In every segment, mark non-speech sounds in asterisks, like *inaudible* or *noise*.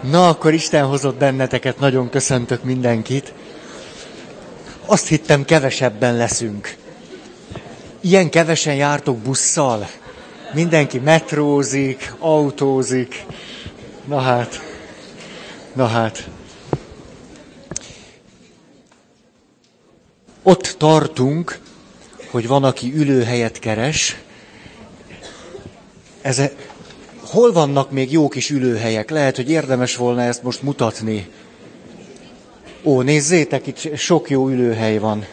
Na, akkor Isten hozott benneteket, nagyon köszöntök mindenkit. Azt hittem, kevesebben leszünk. Ilyen kevesen jártok busszal. Mindenki metrózik, autózik. Na hát, na hát. Ott tartunk, hogy van, aki ülőhelyet keres. Ez, hol vannak még jó kis ülőhelyek? Lehet, hogy érdemes volna ezt most mutatni. Ó, nézzétek, itt sok jó ülőhely van.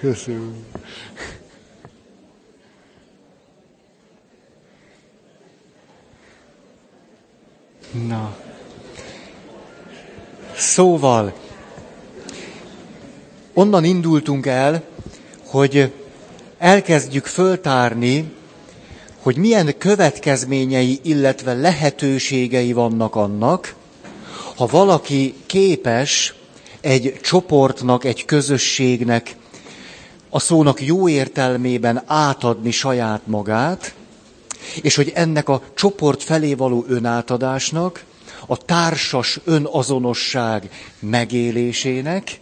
Köszönöm. Na. Szóval, onnan indultunk el, hogy elkezdjük föltárni, hogy milyen következményei, illetve lehetőségei vannak annak, ha valaki képes egy csoportnak, egy közösségnek a szónak jó értelmében átadni saját magát, és hogy ennek a csoport felé való önátadásnak, a társas önazonosság megélésének,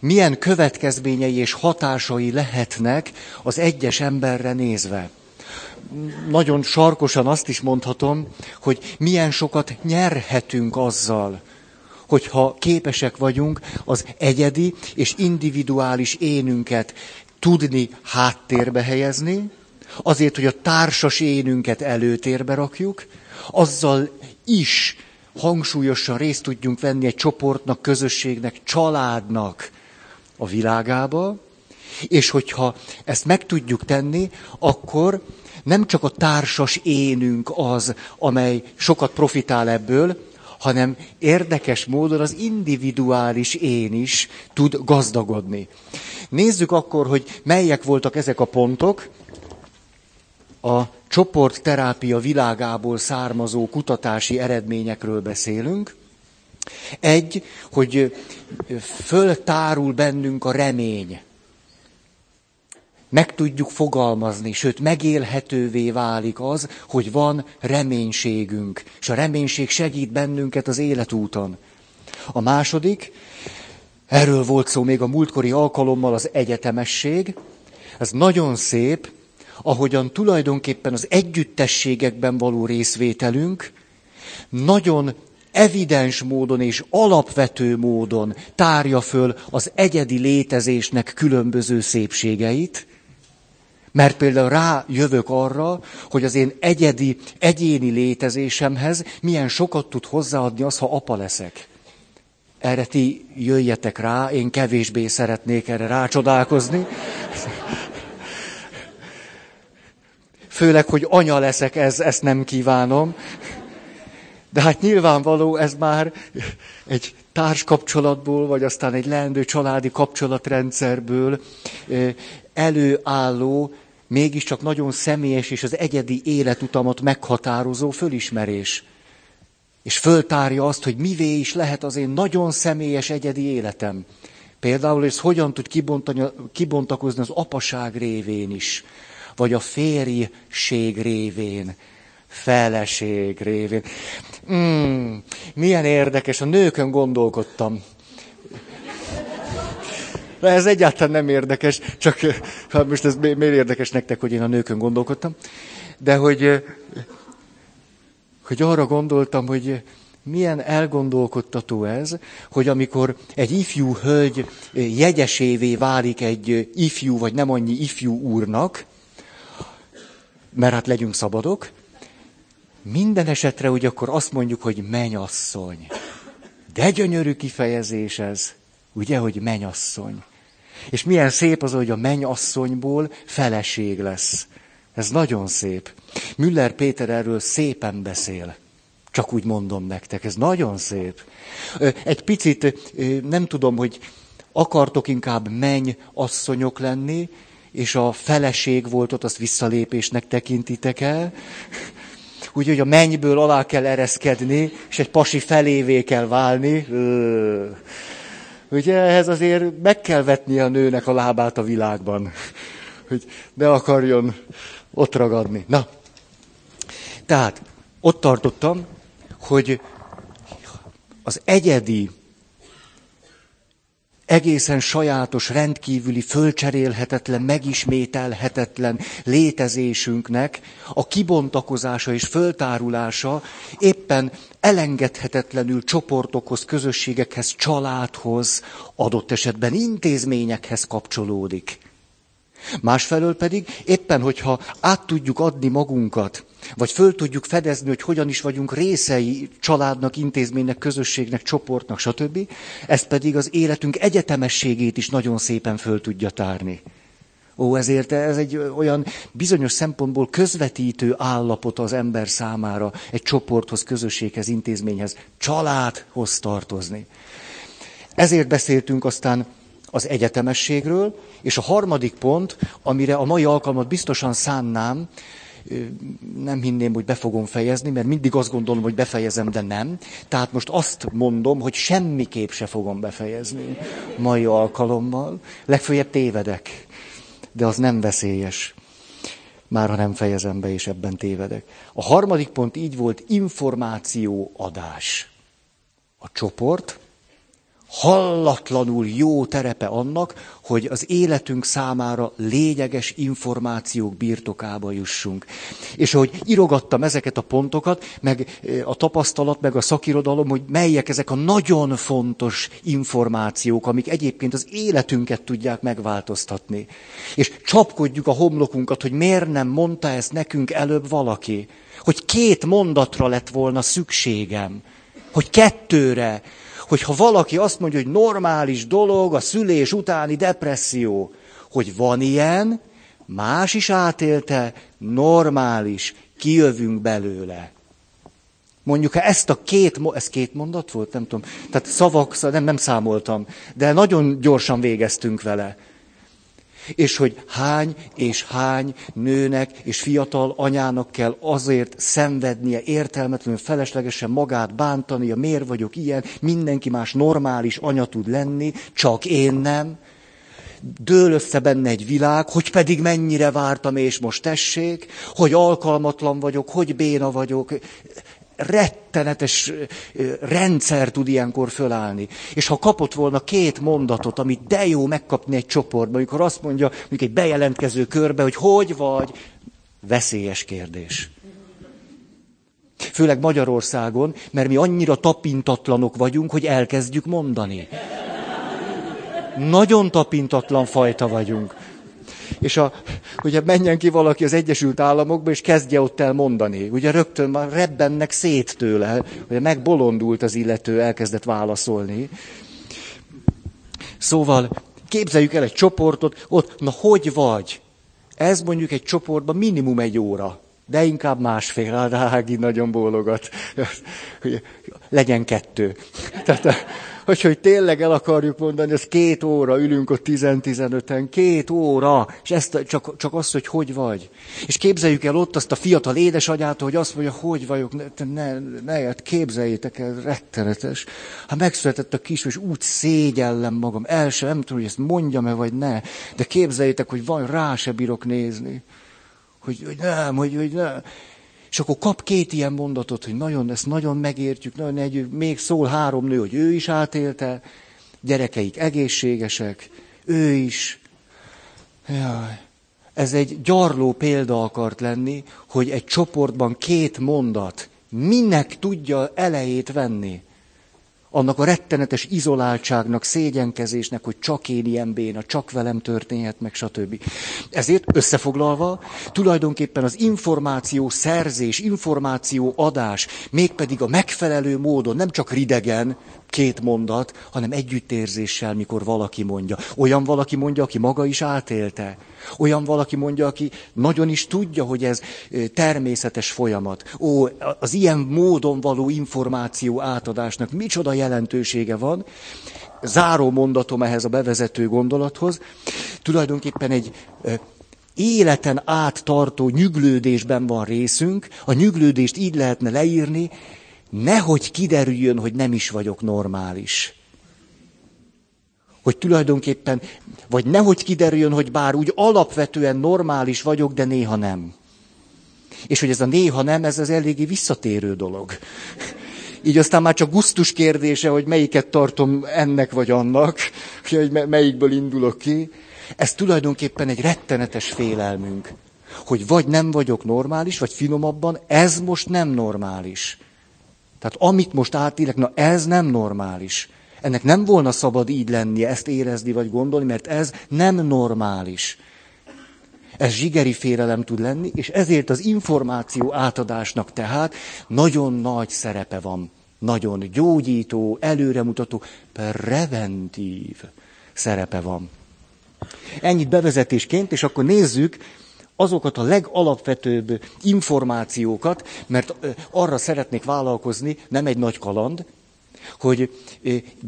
milyen következményei és hatásai lehetnek az egyes emberre nézve. Nagyon sarkosan azt is mondhatom, hogy milyen sokat nyerhetünk azzal, hogyha képesek vagyunk az egyedi és individuális énünket tudni háttérbe helyezni, azért, hogy a társas énünket előtérbe rakjuk, azzal is hangsúlyosan részt tudjunk venni egy csoportnak, közösségnek, családnak a világába, és hogyha ezt meg tudjuk tenni, akkor nem csak a társas énünk az, amely sokat profitál ebből, hanem érdekes módon az individuális én is tud gazdagodni. Nézzük akkor, hogy melyek voltak ezek a pontok. A csoportterápia világából származó kutatási eredményekről beszélünk. Egy, hogy föltárul bennünk a remény. Meg tudjuk fogalmazni, sőt megélhetővé válik az, hogy van reménységünk, és a reménység segít bennünket az életúton. A második, erről volt szó még a múltkori alkalommal, az egyetemesség. Ez nagyon szép, ahogyan tulajdonképpen az együttességekben való részvételünk nagyon evidens módon és alapvető módon tárja föl az egyedi létezésnek különböző szépségeit, mert például rájövök arra, hogy az én egyedi, egyéni létezésemhez milyen sokat tud hozzáadni az, ha apa leszek. Erre ti jöjjetek rá, én kevésbé szeretnék erre rácsodálkozni. Főleg, hogy anya leszek, ez, ezt nem kívánom. De hát nyilvánvaló ez már egy társkapcsolatból, vagy aztán egy leendő családi kapcsolatrendszerből előálló, mégiscsak nagyon személyes és az egyedi életutamat meghatározó fölismerés. És föltárja azt, hogy mivé is lehet az én nagyon személyes egyedi életem. Például ez hogyan tud kibontakozni az apaság révén is, vagy a férjség révén, feleség révén. Mm, milyen érdekes, a nőkön gondolkodtam. De ez egyáltalán nem érdekes, csak hát most ez miért érdekes nektek, hogy én a nőkön gondolkodtam. De hogy, hogy arra gondoltam, hogy milyen elgondolkodtató ez, hogy amikor egy ifjú hölgy jegyesévé válik egy ifjú, vagy nem annyi ifjú úrnak, mert hát legyünk szabadok, minden esetre úgy akkor azt mondjuk, hogy menyasszony. De gyönyörű kifejezés ez, ugye, hogy menyasszony. És milyen szép az, hogy a mennyasszonyból feleség lesz. Ez nagyon szép. Müller Péter erről szépen beszél. Csak úgy mondom nektek, ez nagyon szép. Egy picit nem tudom, hogy akartok inkább menny asszonyok lenni, és a feleség volt ott, azt visszalépésnek tekintitek el. Úgyhogy a mennyből alá kell ereszkedni, és egy pasi felévé kell válni. Ugye ehhez azért meg kell vetni a nőnek a lábát a világban, hogy ne akarjon ott ragadni. Na, Tehát ott tartottam, hogy az egyedi, egészen sajátos, rendkívüli, fölcserélhetetlen, megismételhetetlen létezésünknek a kibontakozása és föltárulása éppen elengedhetetlenül csoportokhoz, közösségekhez, családhoz, adott esetben intézményekhez kapcsolódik. Másfelől pedig éppen, hogyha át tudjuk adni magunkat, vagy föl tudjuk fedezni, hogy hogyan is vagyunk részei családnak, intézménynek, közösségnek, csoportnak, stb. Ez pedig az életünk egyetemességét is nagyon szépen föl tudja tárni. Ó, ezért ez egy olyan bizonyos szempontból közvetítő állapot az ember számára egy csoporthoz, közösséghez, intézményhez, családhoz tartozni. Ezért beszéltünk aztán az egyetemességről, és a harmadik pont, amire a mai alkalmat biztosan szánnám, nem hinném, hogy be fogom fejezni, mert mindig azt gondolom, hogy befejezem, de nem. Tehát most azt mondom, hogy semmiképp se fogom befejezni mai alkalommal. Legfőjebb tévedek, de az nem veszélyes. Már ha nem fejezem be, és ebben tévedek. A harmadik pont így volt, információadás. A csoport, hallatlanul jó terepe annak, hogy az életünk számára lényeges információk birtokába jussunk. És ahogy irogattam ezeket a pontokat, meg eh, a tapasztalat, meg a szakirodalom, hogy melyek ezek a nagyon fontos információk, amik egyébként az életünket tudják megváltoztatni. És csapkodjuk a homlokunkat, hogy miért nem mondta ezt nekünk előbb valaki. Hogy két mondatra lett volna szükségem. Hogy kettőre, hogyha valaki azt mondja, hogy normális dolog a szülés utáni depresszió, hogy van ilyen, más is átélte, normális, kijövünk belőle. Mondjuk, ha ezt a két, ez két mondat volt, nem tudom, tehát szavak, nem, nem számoltam, de nagyon gyorsan végeztünk vele és hogy hány és hány nőnek és fiatal anyának kell azért szenvednie, értelmetlenül, feleslegesen magát bántania, miért vagyok ilyen, mindenki más normális anya tud lenni, csak én nem. Dől össze benne egy világ, hogy pedig mennyire vártam, és most tessék, hogy alkalmatlan vagyok, hogy béna vagyok rettenetes rendszer tud ilyenkor fölállni. És ha kapott volna két mondatot, amit de jó megkapni egy csoportban, amikor azt mondja, mondjuk egy bejelentkező körbe, hogy hogy vagy, veszélyes kérdés. Főleg Magyarországon, mert mi annyira tapintatlanok vagyunk, hogy elkezdjük mondani. Nagyon tapintatlan fajta vagyunk és a, ugye menjen ki valaki az Egyesült Államokba, és kezdje ott el mondani. Ugye rögtön már rebbennek szét tőle, ugye megbolondult az illető, elkezdett válaszolni. Szóval képzeljük el egy csoportot, ott, na hogy vagy? Ez mondjuk egy csoportban minimum egy óra, de inkább másfél, Ági nagyon bólogat. Legyen kettő. Tehát, hogy, hogy tényleg el akarjuk mondani, ez két óra, ülünk ott tizen-tizenöten, két óra, és ezt csak, csak azt, hogy hogy vagy. És képzeljük el ott azt a fiatal édesanyát, hogy azt mondja, hogy vagyok, ne, ne, ne hát képzeljétek el, rettenetes. Hát megszületett a kis, és úgy szégyellem magam, el sem, nem tudom, hogy ezt mondjam-e, vagy ne, de képzeljétek, hogy van, rá se bírok nézni. Hogy, hogy nem, hogy, hogy nem. És akkor kap két ilyen mondatot, hogy nagyon, ezt nagyon megértjük, nagyon egy, még szól három nő, hogy ő is átélte, gyerekeik egészségesek, ő is. Jaj. Ez egy gyarló példa akart lenni, hogy egy csoportban két mondat minek tudja elejét venni annak a rettenetes izoláltságnak, szégyenkezésnek, hogy csak én ilyen béna, csak velem történhet meg, stb. Ezért összefoglalva, tulajdonképpen az információ szerzés, információ adás, mégpedig a megfelelő módon, nem csak ridegen, két mondat, hanem együttérzéssel, mikor valaki mondja. Olyan valaki mondja, aki maga is átélte. Olyan valaki mondja, aki nagyon is tudja, hogy ez természetes folyamat. Ó, az ilyen módon való információ átadásnak micsoda jelentősége van. Záró mondatom ehhez a bevezető gondolathoz. Tulajdonképpen egy életen át tartó nyüglődésben van részünk. A nyüglődést így lehetne leírni, nehogy kiderüljön, hogy nem is vagyok normális. Hogy tulajdonképpen, vagy nehogy kiderüljön, hogy bár úgy alapvetően normális vagyok, de néha nem. És hogy ez a néha nem, ez az eléggé visszatérő dolog. Így aztán már csak gusztus kérdése, hogy melyiket tartom ennek vagy annak, hogy melyikből indulok ki. Ez tulajdonképpen egy rettenetes félelmünk, hogy vagy nem vagyok normális, vagy finomabban, ez most nem normális. Tehát amit most átélek, na ez nem normális. Ennek nem volna szabad így lennie, ezt érezni vagy gondolni, mert ez nem normális. Ez zsigeri félelem tud lenni, és ezért az információ átadásnak tehát nagyon nagy szerepe van. Nagyon gyógyító, előremutató, preventív szerepe van. Ennyit bevezetésként, és akkor nézzük azokat a legalapvetőbb információkat, mert arra szeretnék vállalkozni, nem egy nagy kaland, hogy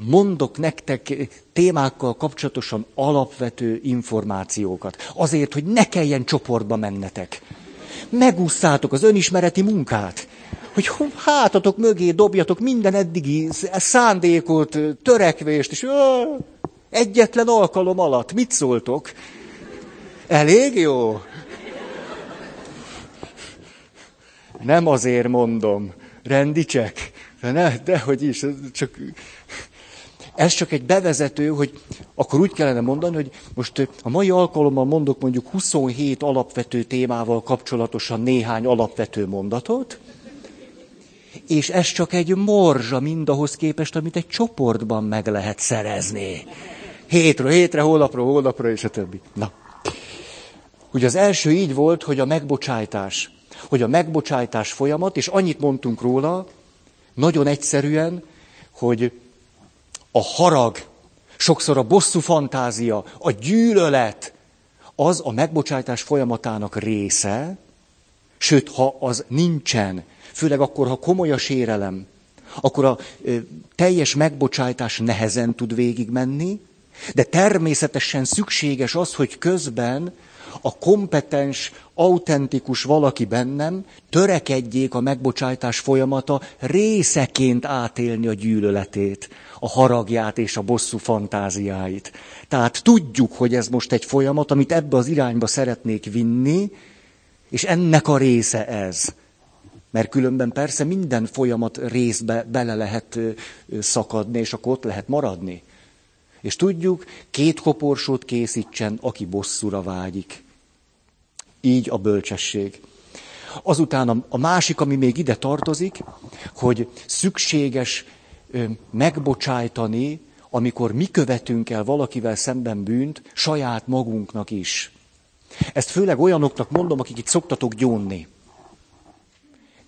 mondok nektek témákkal kapcsolatosan alapvető információkat. Azért, hogy ne kelljen csoportba mennetek. Megúszszátok az önismereti munkát. Hogy hátatok mögé dobjatok minden eddigi szándékot, törekvést, és egyetlen alkalom alatt mit szóltok? Elég jó? Nem azért mondom, rendicsek, de ne, dehogy is, csak... Ez csak egy bevezető, hogy akkor úgy kellene mondani, hogy most a mai alkalommal mondok mondjuk 27 alapvető témával kapcsolatosan néhány alapvető mondatot, és ez csak egy morzsa mindahhoz képest, amit egy csoportban meg lehet szerezni. Hétről hétre, hónapról hónapra, és a többi. Na. Ugye az első így volt, hogy a megbocsájtás. Hogy a megbocsájtás folyamat, és annyit mondtunk róla, nagyon egyszerűen, hogy a harag, sokszor a bosszú fantázia, a gyűlölet, az a megbocsájtás folyamatának része, sőt, ha az nincsen, főleg akkor, ha komoly a sérelem, akkor a ö, teljes megbocsájtás nehezen tud végigmenni, de természetesen szükséges az, hogy közben a kompetens, autentikus valaki bennem törekedjék a megbocsájtás folyamata részeként átélni a gyűlöletét, a haragját és a bosszú fantáziáit. Tehát tudjuk, hogy ez most egy folyamat, amit ebbe az irányba szeretnék vinni, és ennek a része ez. Mert különben persze minden folyamat részbe bele lehet szakadni, és akkor ott lehet maradni. És tudjuk, két koporsót készítsen, aki bosszúra vágyik. Így a bölcsesség. Azután a, másik, ami még ide tartozik, hogy szükséges megbocsájtani, amikor mi követünk el valakivel szemben bűnt, saját magunknak is. Ezt főleg olyanoknak mondom, akik itt szoktatok gyónni.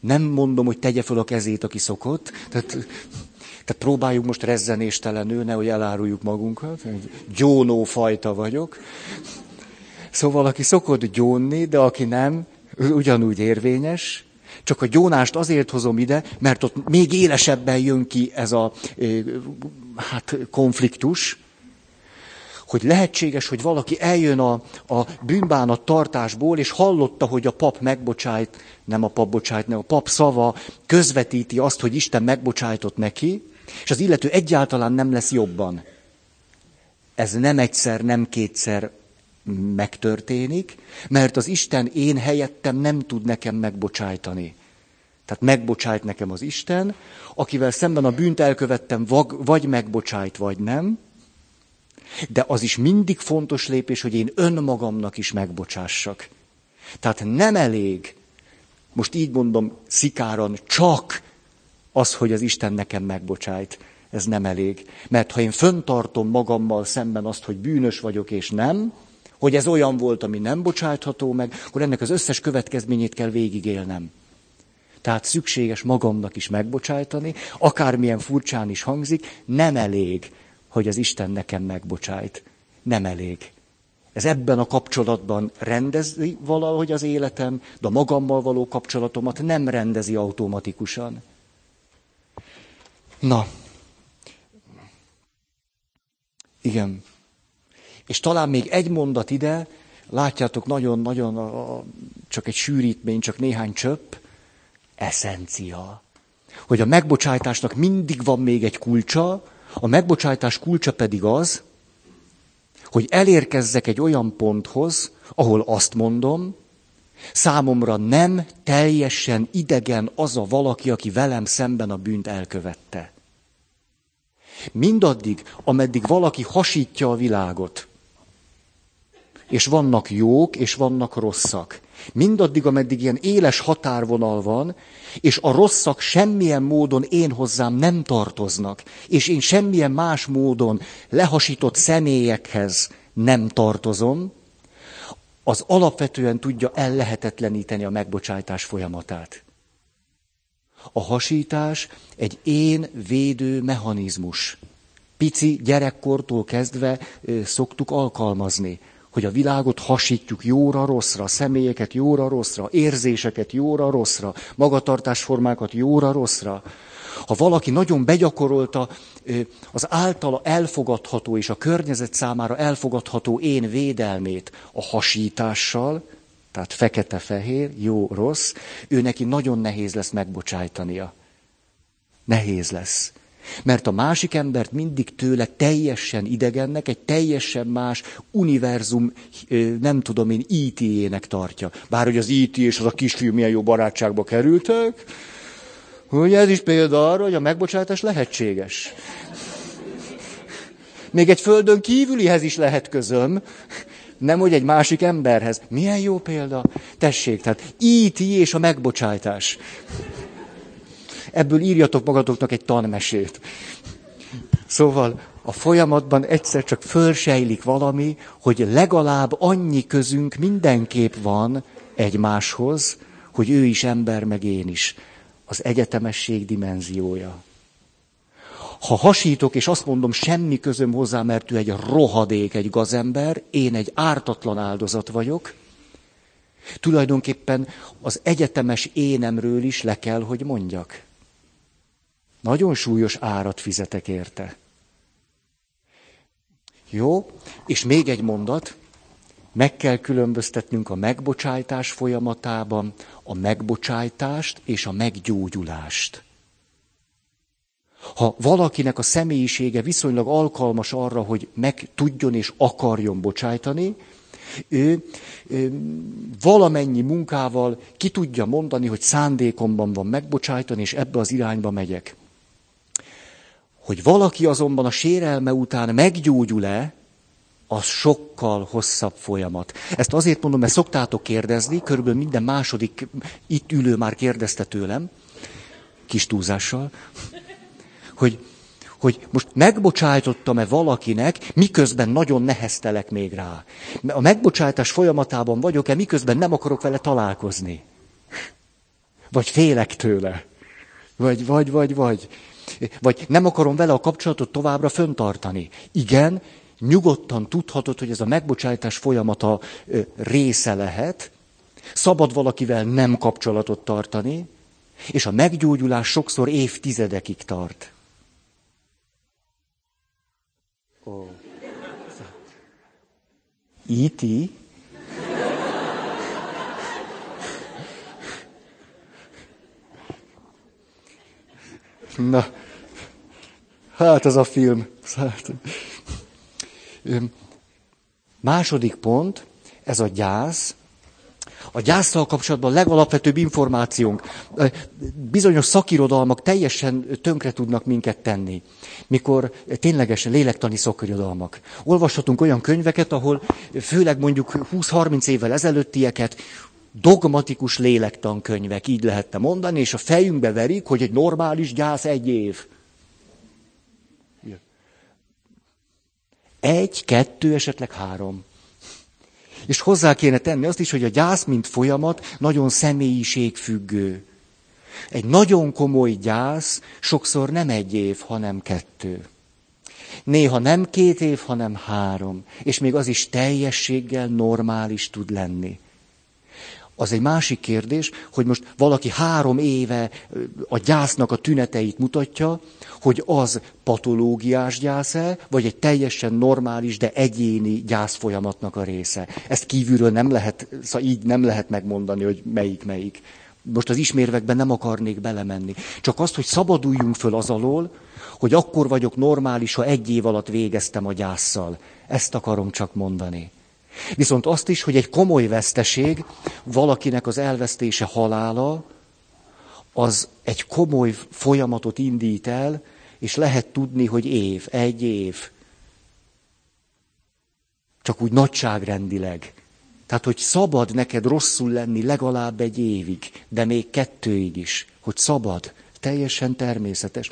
Nem mondom, hogy tegye föl a kezét, aki szokott. Tehát, tehát próbáljuk most rezzenéstelenül, nehogy eláruljuk magunkat. Gyónó fajta vagyok. Szóval aki szokott gyónni, de aki nem, ugyanúgy érvényes. Csak a gyónást azért hozom ide, mert ott még élesebben jön ki ez a hát, konfliktus, hogy lehetséges, hogy valaki eljön a, a bűnbánat tartásból, és hallotta, hogy a pap megbocsájt, nem a pap bocsájt, nem a pap szava közvetíti azt, hogy Isten megbocsájtott neki, és az illető egyáltalán nem lesz jobban. Ez nem egyszer, nem kétszer megtörténik, mert az Isten én helyettem nem tud nekem megbocsájtani. Tehát megbocsájt nekem az Isten, akivel szemben a bűnt elkövettem, vagy megbocsájt, vagy nem. De az is mindig fontos lépés, hogy én önmagamnak is megbocsássak. Tehát nem elég, most így mondom szikáran, csak az, hogy az Isten nekem megbocsájt. Ez nem elég. Mert ha én föntartom magammal szemben azt, hogy bűnös vagyok és nem, hogy ez olyan volt, ami nem bocsátható meg, akkor ennek az összes következményét kell végigélnem. Tehát szükséges magamnak is megbocsájtani, akármilyen furcsán is hangzik, nem elég, hogy az Isten nekem megbocsájt. Nem elég. Ez ebben a kapcsolatban rendezi valahogy az életem, de a magammal való kapcsolatomat nem rendezi automatikusan. Na. Igen. És talán még egy mondat ide, látjátok, nagyon-nagyon csak egy sűrítmény, csak néhány csöpp, eszencia. Hogy a megbocsájtásnak mindig van még egy kulcsa, a megbocsájtás kulcsa pedig az, hogy elérkezzek egy olyan ponthoz, ahol azt mondom, Számomra nem teljesen idegen az a valaki, aki velem szemben a bűnt elkövette. Mindaddig, ameddig valaki hasítja a világot, és vannak jók, és vannak rosszak. Mindaddig, ameddig ilyen éles határvonal van, és a rosszak semmilyen módon én hozzám nem tartoznak, és én semmilyen más módon lehasított személyekhez nem tartozom, az alapvetően tudja ellehetetleníteni a megbocsájtás folyamatát. A hasítás egy én védő mechanizmus. Pici gyerekkortól kezdve szoktuk alkalmazni hogy a világot hasítjuk jóra, rosszra, személyeket jóra, rosszra, érzéseket jóra, rosszra, magatartásformákat jóra, rosszra. Ha valaki nagyon begyakorolta az általa elfogadható és a környezet számára elfogadható én védelmét a hasítással, tehát fekete-fehér, jó, rossz, ő neki nagyon nehéz lesz megbocsájtania. Nehéz lesz. Mert a másik embert mindig tőle teljesen idegennek, egy teljesen más univerzum, nem tudom én, IT-jének tartja. Bár hogy az IT és az a kisfiú milyen jó barátságba kerültek, hogy ez is példa arra, hogy a megbocsátás lehetséges. Még egy földön kívülihez is lehet közöm, nem hogy egy másik emberhez. Milyen jó példa? Tessék, tehát IT és a megbocsátás. Ebből írjatok magatoknak egy tanmesét. Szóval a folyamatban egyszer csak fölsejlik valami, hogy legalább annyi közünk mindenképp van egymáshoz, hogy ő is ember, meg én is. Az egyetemesség dimenziója. Ha hasítok, és azt mondom, semmi közöm hozzá, mert ő egy rohadék, egy gazember, én egy ártatlan áldozat vagyok, tulajdonképpen az egyetemes énemről is le kell, hogy mondjak. Nagyon súlyos árat fizetek érte. Jó, és még egy mondat. Meg kell különböztetnünk a megbocsájtás folyamatában a megbocsájtást és a meggyógyulást. Ha valakinek a személyisége viszonylag alkalmas arra, hogy meg tudjon és akarjon bocsájtani, ő, ő valamennyi munkával ki tudja mondani, hogy szándékomban van megbocsájtani, és ebbe az irányba megyek. Hogy valaki azonban a sérelme után meggyógyul-e, az sokkal hosszabb folyamat. Ezt azért mondom, mert szoktátok kérdezni, körülbelül minden második itt ülő már kérdezte tőlem, kis túlzással, hogy, hogy most megbocsájtottam-e valakinek, miközben nagyon neheztelek még rá. A megbocsátás folyamatában vagyok-e, miközben nem akarok vele találkozni. Vagy félek tőle. Vagy, vagy, vagy, vagy. Vagy nem akarom vele a kapcsolatot továbbra föntartani. Igen, nyugodtan tudhatod, hogy ez a megbocsájtás folyamata része lehet, szabad valakivel nem kapcsolatot tartani, és a meggyógyulás sokszor évtizedekig tart. Oh. E.T. Na, hát ez a film. Hát. Második pont, ez a gyász. A gyászsal kapcsolatban a legalapvetőbb információnk. Bizonyos szakirodalmak teljesen tönkre tudnak minket tenni. Mikor ténylegesen lélektani szakirodalmak. Olvashatunk olyan könyveket, ahol főleg mondjuk 20-30 évvel ezelőttieket dogmatikus lélektankönyvek, így lehetne mondani, és a fejünkbe verik, hogy egy normális gyász egy év. Egy, kettő, esetleg három. És hozzá kéne tenni azt is, hogy a gyász, mint folyamat, nagyon személyiségfüggő. Egy nagyon komoly gyász sokszor nem egy év, hanem kettő. Néha nem két év, hanem három. És még az is teljességgel normális tud lenni. Az egy másik kérdés, hogy most valaki három éve a gyásznak a tüneteit mutatja, hogy az patológiás gyász-e, vagy egy teljesen normális, de egyéni gyász folyamatnak a része. Ezt kívülről nem lehet, szóval így nem lehet megmondani, hogy melyik melyik. Most az ismérvekben nem akarnék belemenni. Csak azt, hogy szabaduljunk föl az alól, hogy akkor vagyok normális, ha egy év alatt végeztem a gyászsal. Ezt akarom csak mondani. Viszont azt is, hogy egy komoly veszteség, valakinek az elvesztése halála, az egy komoly folyamatot indít el, és lehet tudni, hogy év, egy év. Csak úgy nagyságrendileg. Tehát, hogy szabad neked rosszul lenni legalább egy évig, de még kettőig is, hogy szabad, teljesen természetes.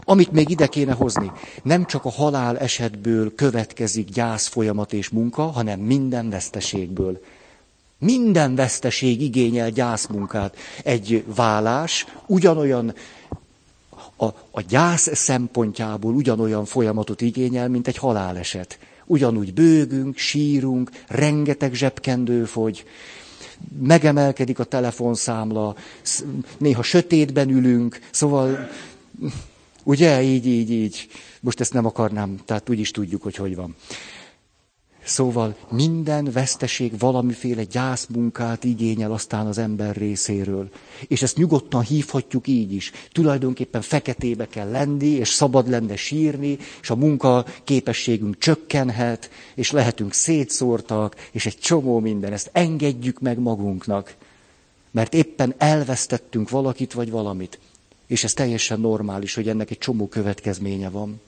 Amit még ide kéne hozni, nem csak a halál esetből következik gyász folyamat és munka, hanem minden veszteségből. Minden veszteség igényel gyászmunkát. Egy vállás ugyanolyan a, a gyász szempontjából ugyanolyan folyamatot igényel, mint egy haláleset. Ugyanúgy bőgünk, sírunk, rengeteg zsebkendő fogy, megemelkedik a telefonszámla, néha sötétben ülünk, szóval, ugye, így, így, így. Most ezt nem akarnám, tehát úgy is tudjuk, hogy hogy van. Szóval minden veszteség valamiféle gyászmunkát igényel aztán az ember részéről. És ezt nyugodtan hívhatjuk így is. Tulajdonképpen feketébe kell lenni, és szabad lenne sírni, és a munka képességünk csökkenhet, és lehetünk szétszórtak, és egy csomó minden. Ezt engedjük meg magunknak. Mert éppen elvesztettünk valakit vagy valamit. És ez teljesen normális, hogy ennek egy csomó következménye van.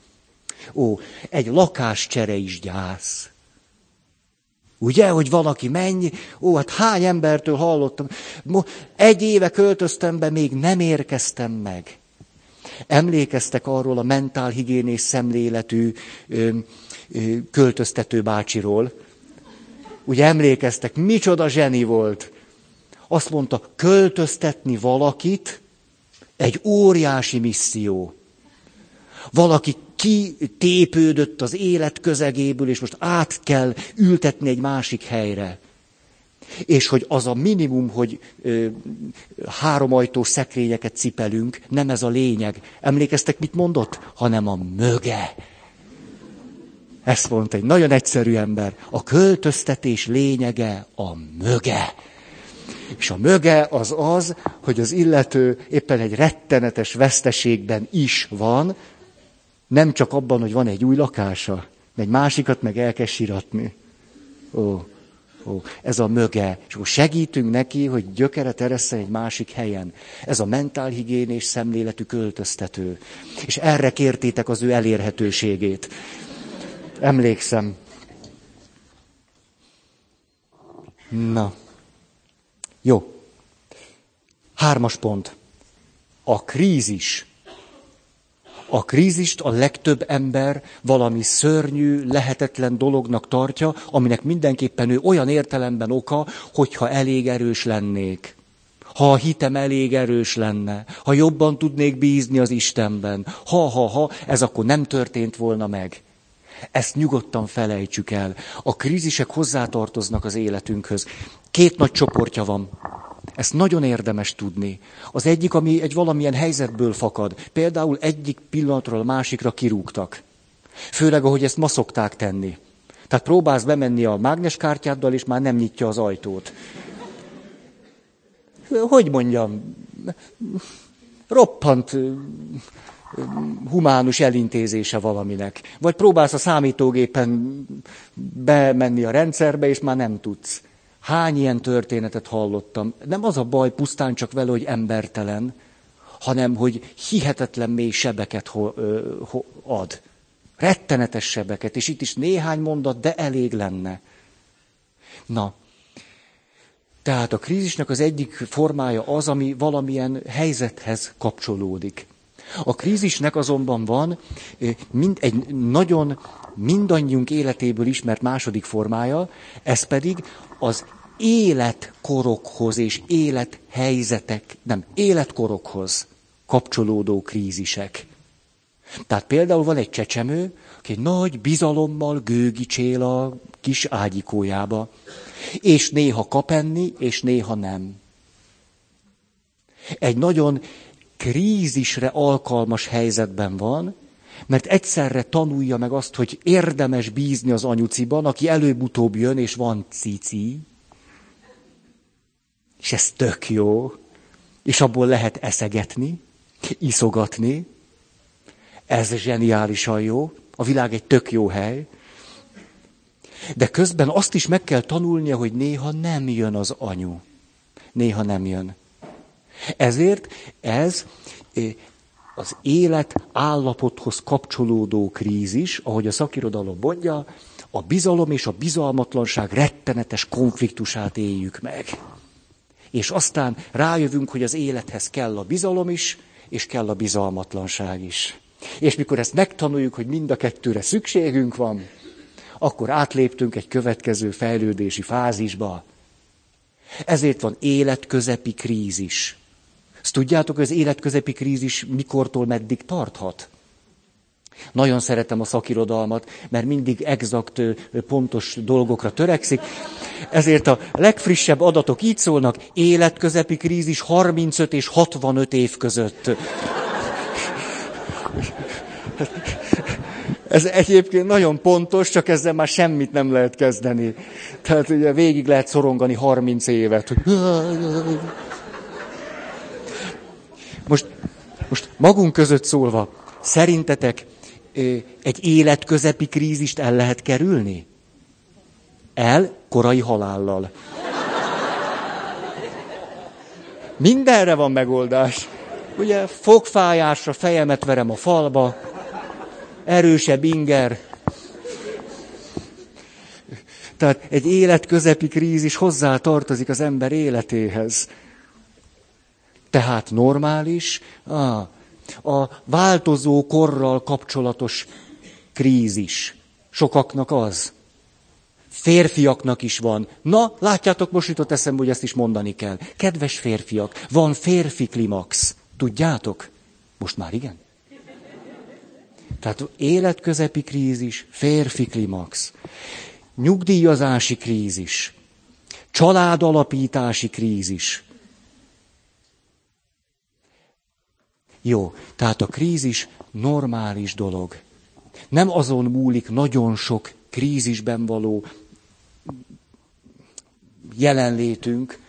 Ó, egy lakáscsere is gyász. Ugye, hogy valaki mennyi, ó, hát hány embertől hallottam, egy éve költöztem be, még nem érkeztem meg. Emlékeztek arról a mentálhigiénés szemléletű ö, ö, költöztető bácsiról. Ugye emlékeztek, micsoda zseni volt. Azt mondta, költöztetni valakit egy óriási misszió. Valaki kitépődött az élet közegéből, és most át kell ültetni egy másik helyre. És hogy az a minimum, hogy ö, három ajtós szekrényeket cipelünk, nem ez a lényeg. Emlékeztek, mit mondott? Hanem a möge. Ezt mondta egy nagyon egyszerű ember. A költöztetés lényege a möge. És a möge az az, hogy az illető éppen egy rettenetes veszteségben is van, nem csak abban, hogy van egy új lakása, egy másikat meg el kell siratni. Ó, ó, ez a möge. És akkor segítünk neki, hogy gyökeret eressze egy másik helyen. Ez a mentálhigiénés szemléletű költöztető. És erre kértétek az ő elérhetőségét. Emlékszem. Na. Jó. Hármas pont. A krízis a krízist a legtöbb ember valami szörnyű, lehetetlen dolognak tartja, aminek mindenképpen ő olyan értelemben oka, hogyha elég erős lennék. Ha a hitem elég erős lenne, ha jobban tudnék bízni az Istenben, ha, ha, ha, ez akkor nem történt volna meg. Ezt nyugodtan felejtsük el. A krízisek hozzátartoznak az életünkhöz. Két nagy csoportja van. Ezt nagyon érdemes tudni. Az egyik, ami egy valamilyen helyzetből fakad. Például egyik pillanatról a másikra kirúgtak. Főleg, ahogy ezt ma szokták tenni. Tehát próbálsz bemenni a mágneskártyáddal, és már nem nyitja az ajtót. Hogy mondjam, roppant humánus elintézése valaminek. Vagy próbálsz a számítógépen bemenni a rendszerbe, és már nem tudsz. Hány ilyen történetet hallottam. Nem az a baj pusztán csak vele, hogy embertelen, hanem hogy hihetetlen mély sebeket ho, ho, ad. Rettenetes sebeket, és itt is néhány mondat, de elég lenne. Na, tehát a krízisnek az egyik formája az, ami valamilyen helyzethez kapcsolódik. A krízisnek azonban van mind egy nagyon mindannyiunk életéből ismert második formája, ez pedig az életkorokhoz és élethelyzetek, nem, életkorokhoz kapcsolódó krízisek. Tehát például van egy csecsemő, aki nagy bizalommal gőgicsél a kis ágyikójába, és néha kap enni, és néha nem. Egy nagyon krízisre alkalmas helyzetben van, mert egyszerre tanulja meg azt, hogy érdemes bízni az anyuciban, aki előbb-utóbb jön, és van cici, és ez tök jó, és abból lehet eszegetni, iszogatni, ez zseniálisan jó, a világ egy tök jó hely, De közben azt is meg kell tanulnia, hogy néha nem jön az anyu. Néha nem jön. Ezért ez az élet állapothoz kapcsolódó krízis, ahogy a szakirodalom mondja, a bizalom és a bizalmatlanság rettenetes konfliktusát éljük meg. És aztán rájövünk, hogy az élethez kell a bizalom is, és kell a bizalmatlanság is. És mikor ezt megtanuljuk, hogy mind a kettőre szükségünk van, akkor átléptünk egy következő fejlődési fázisba. Ezért van életközepi krízis. Ezt tudjátok, hogy az életközepi krízis mikortól meddig tarthat? Nagyon szeretem a szakirodalmat, mert mindig exakt, pontos dolgokra törekszik. Ezért a legfrissebb adatok így szólnak, életközepi krízis 35 és 65 év között. Ez egyébként nagyon pontos, csak ezzel már semmit nem lehet kezdeni. Tehát ugye végig lehet szorongani 30 évet. Most, most magunk között szólva, szerintetek egy életközepi krízist el lehet kerülni? El korai halállal. Mindenre van megoldás. Ugye fogfájásra fejemet verem a falba, erősebb inger. Tehát egy életközepi krízis hozzá tartozik az ember életéhez. Tehát normális, ah, a változó korral kapcsolatos krízis. Sokaknak az. Férfiaknak is van. Na, látjátok, most jutott eszembe, hogy ezt is mondani kell. Kedves férfiak, van férfi klimax. Tudjátok? Most már igen. Tehát életközepi krízis, férfi klimax, nyugdíjazási krízis, családalapítási krízis. Jó, tehát a krízis normális dolog. Nem azon múlik nagyon sok krízisben való jelenlétünk,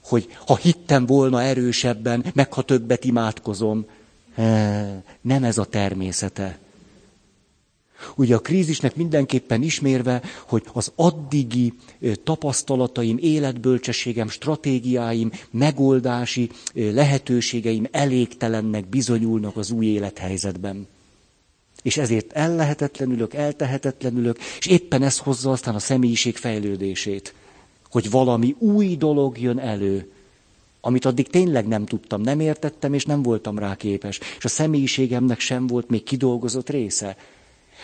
hogy ha hittem volna erősebben, meg ha többet imádkozom. Nem ez a természete. Ugye a krízisnek mindenképpen ismérve, hogy az addigi tapasztalataim, életbölcsességem, stratégiáim, megoldási lehetőségeim elégtelennek bizonyulnak az új élethelyzetben. És ezért ellehetetlenülök, eltehetetlenülök, és éppen ez hozza aztán a személyiség fejlődését, hogy valami új dolog jön elő, amit addig tényleg nem tudtam, nem értettem, és nem voltam rá képes. És a személyiségemnek sem volt még kidolgozott része.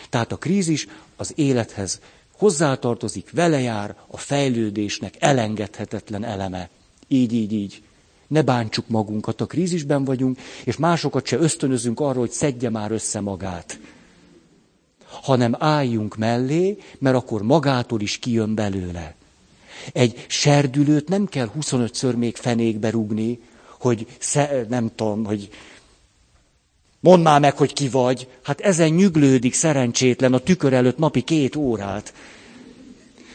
Tehát a krízis az élethez hozzátartozik, vele jár a fejlődésnek elengedhetetlen eleme. Így, így, így. Ne bántsuk magunkat, a krízisben vagyunk, és másokat se ösztönözünk arra, hogy szedje már össze magát. Hanem álljunk mellé, mert akkor magától is kijön belőle. Egy serdülőt nem kell 25-ször még fenékbe rugni, hogy sze, nem tudom, hogy Mondd már meg, hogy ki vagy. Hát ezen nyüglődik szerencsétlen a tükör előtt napi két órát.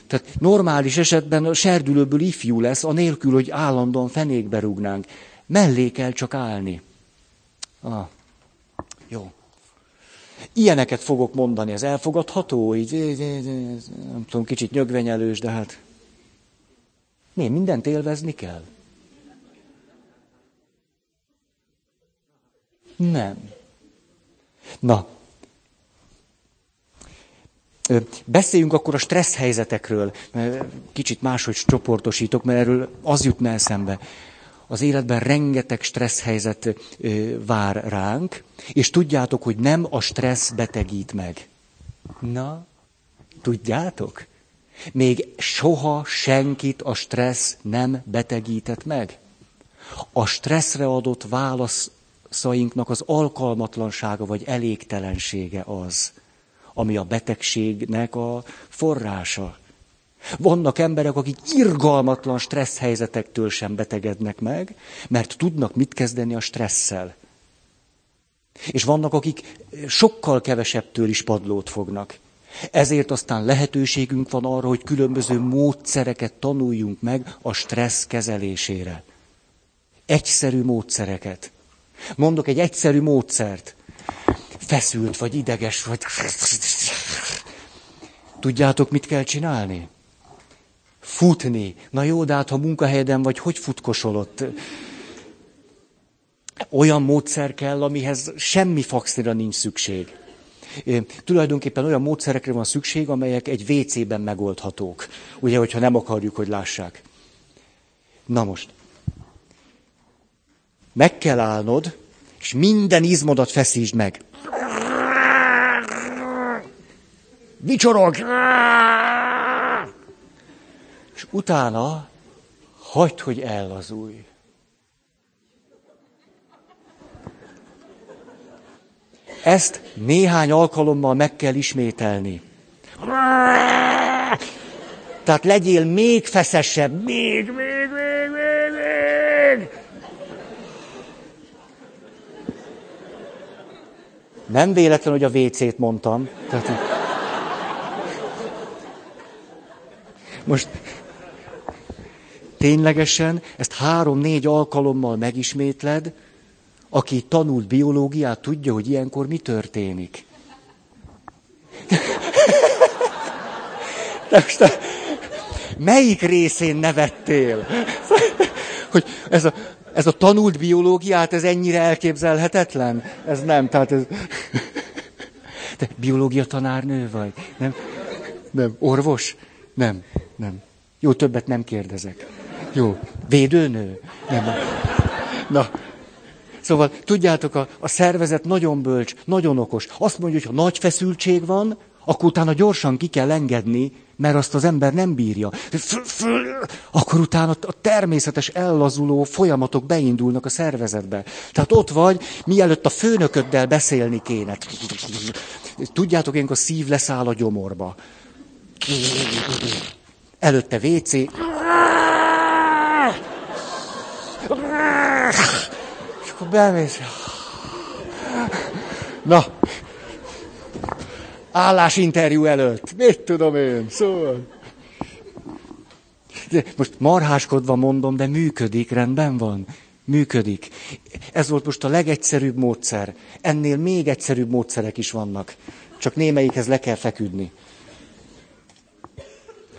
Tehát normális esetben a serdülőből ifjú lesz, anélkül, hogy állandóan fenékbe rúgnánk. Mellé kell csak állni. Ah, jó. Ilyeneket fogok mondani, ez elfogadható? Így, nem tudom, kicsit nyögvenyelős, de hát... Mi, mindent élvezni kell? Nem. Na, Beszéljünk akkor a stressz helyzetekről. Kicsit máshogy csoportosítok, mert erről az jutna eszembe. Az életben rengeteg stressz helyzet vár ránk, és tudjátok, hogy nem a stressz betegít meg. Na, tudjátok? Még soha senkit a stressz nem betegített meg. A stresszre adott válasz szainknak az alkalmatlansága vagy elégtelensége az, ami a betegségnek a forrása. Vannak emberek, akik irgalmatlan stressz helyzetektől sem betegednek meg, mert tudnak mit kezdeni a stresszel. És vannak, akik sokkal kevesebbtől is padlót fognak. Ezért aztán lehetőségünk van arra, hogy különböző módszereket tanuljunk meg a stressz kezelésére. Egyszerű módszereket. Mondok egy egyszerű módszert. Feszült vagy ideges vagy. Tudjátok, mit kell csinálni? Futni. Na jó, de hát ha munkahelyeden vagy, hogy futkosolott? Olyan módszer kell, amihez semmi faxira nincs szükség. Tulajdonképpen olyan módszerekre van szükség, amelyek egy WC-ben megoldhatók. Ugye, hogyha nem akarjuk, hogy lássák. Na most. Meg kell állnod, és minden izmodat feszítsd meg. Vicsorog! És utána hagyd, hogy ellazulj. Ezt néhány alkalommal meg kell ismételni. Tehát legyél még feszesebb, még, még, még, még, még. Nem véletlen, hogy a WC-t mondtam. Tehát, most ténylegesen ezt három-négy alkalommal megismétled, aki tanult biológiát, tudja, hogy ilyenkor mi történik. De most melyik részén nevettél? Hogy ez a, ez a tanult biológiát, ez ennyire elképzelhetetlen? Ez nem, tehát ez... *laughs* Te biológia tanárnő vagy? Nem? Nem. Orvos? Nem. Nem. Jó, többet nem kérdezek. Jó. Védőnő? Nem. Na, Szóval tudjátok, a, a szervezet nagyon bölcs, nagyon okos. Azt mondja, hogy ha nagy feszültség van, akkor utána gyorsan ki kell engedni, mert azt az ember nem bírja. Akkor utána a természetes ellazuló folyamatok beindulnak a szervezetbe. Tehát ott vagy, mielőtt a főnököddel beszélni kéne. Tudjátok, ilyenkor a szív leszáll a gyomorba. Előtte WC. akkor bemész. Na, állásinterjú előtt. Mit tudom én? Szóval. De most marháskodva mondom, de működik, rendben van. Működik. Ez volt most a legegyszerűbb módszer. Ennél még egyszerűbb módszerek is vannak. Csak némelyikhez le kell feküdni.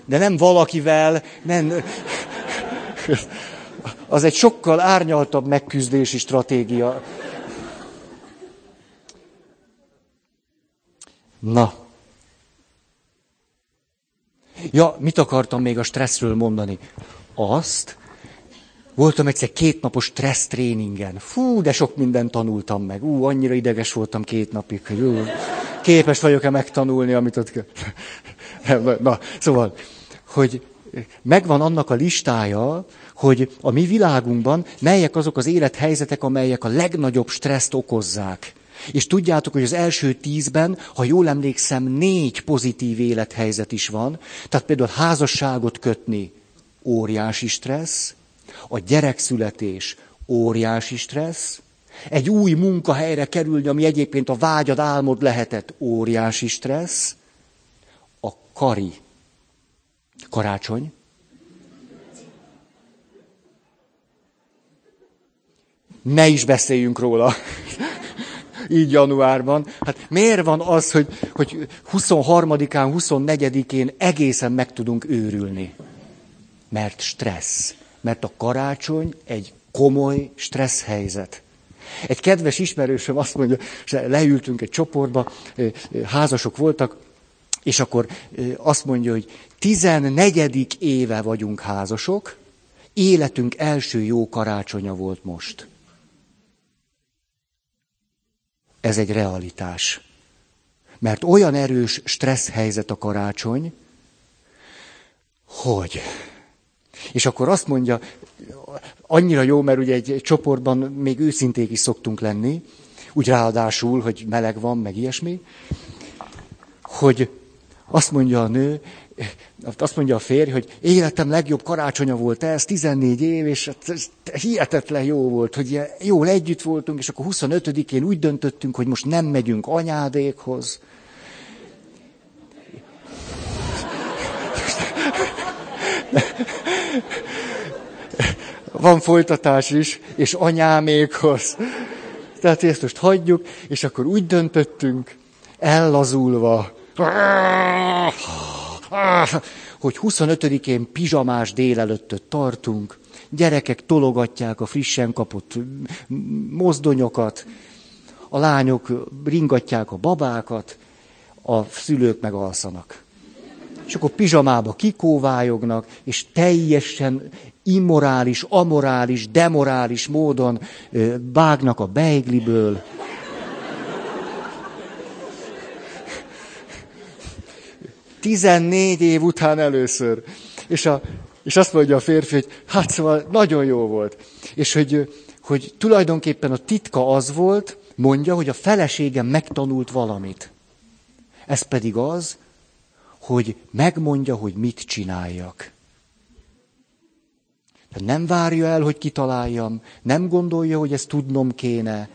De nem valakivel, nem az egy sokkal árnyaltabb megküzdési stratégia. Na. Ja, mit akartam még a stresszről mondani? Azt, voltam egyszer kétnapos stressz tréningen. Fú, de sok mindent tanultam meg. Ú, annyira ideges voltam két napig, hogy ú, képes vagyok-e megtanulni, amit ott. *laughs* Na, szóval, hogy megvan annak a listája, hogy a mi világunkban melyek azok az élethelyzetek, amelyek a legnagyobb stresszt okozzák. És tudjátok, hogy az első tízben, ha jól emlékszem, négy pozitív élethelyzet is van. Tehát például házasságot kötni, óriási stressz, a gyerekszületés, óriási stressz, egy új munkahelyre kerülni, ami egyébként a vágyad, álmod lehetett, óriási stressz, a kari, karácsony, ne is beszéljünk róla. Így januárban. Hát miért van az, hogy, hogy 23-án, 24-én egészen meg tudunk őrülni? Mert stressz. Mert a karácsony egy komoly stressz helyzet. Egy kedves ismerősöm azt mondja, leültünk egy csoportba, házasok voltak, és akkor azt mondja, hogy 14. éve vagyunk házasok, életünk első jó karácsonya volt most. Ez egy realitás. Mert olyan erős stressz helyzet a karácsony, hogy. És akkor azt mondja, annyira jó, mert ugye egy, csoportban még őszinték is szoktunk lenni, úgy ráadásul, hogy meleg van, meg ilyesmi, hogy azt mondja a nő, azt mondja a férj, hogy életem legjobb karácsonya volt ez, 14 év, és ez hihetetlen jó volt, hogy jól együtt voltunk, és akkor 25-én úgy döntöttünk, hogy most nem megyünk anyádékhoz. Van folytatás is, és anyámékhoz. Tehát ezt most hagyjuk, és akkor úgy döntöttünk, ellazulva, hogy 25-én pizsamás délelőttöt tartunk, gyerekek tologatják a frissen kapott mozdonyokat, a lányok ringatják a babákat, a szülők meg alszanak. És akkor pizsamába kikóvályognak, és teljesen immorális, amorális, demorális módon vágnak a beigliből. Tizennégy év után először. És, a, és azt mondja a férfi, hogy hát szóval nagyon jó volt. És hogy, hogy tulajdonképpen a titka az volt, mondja, hogy a feleségem megtanult valamit. Ez pedig az, hogy megmondja, hogy mit csináljak. Nem várja el, hogy kitaláljam, nem gondolja, hogy ezt tudnom kéne,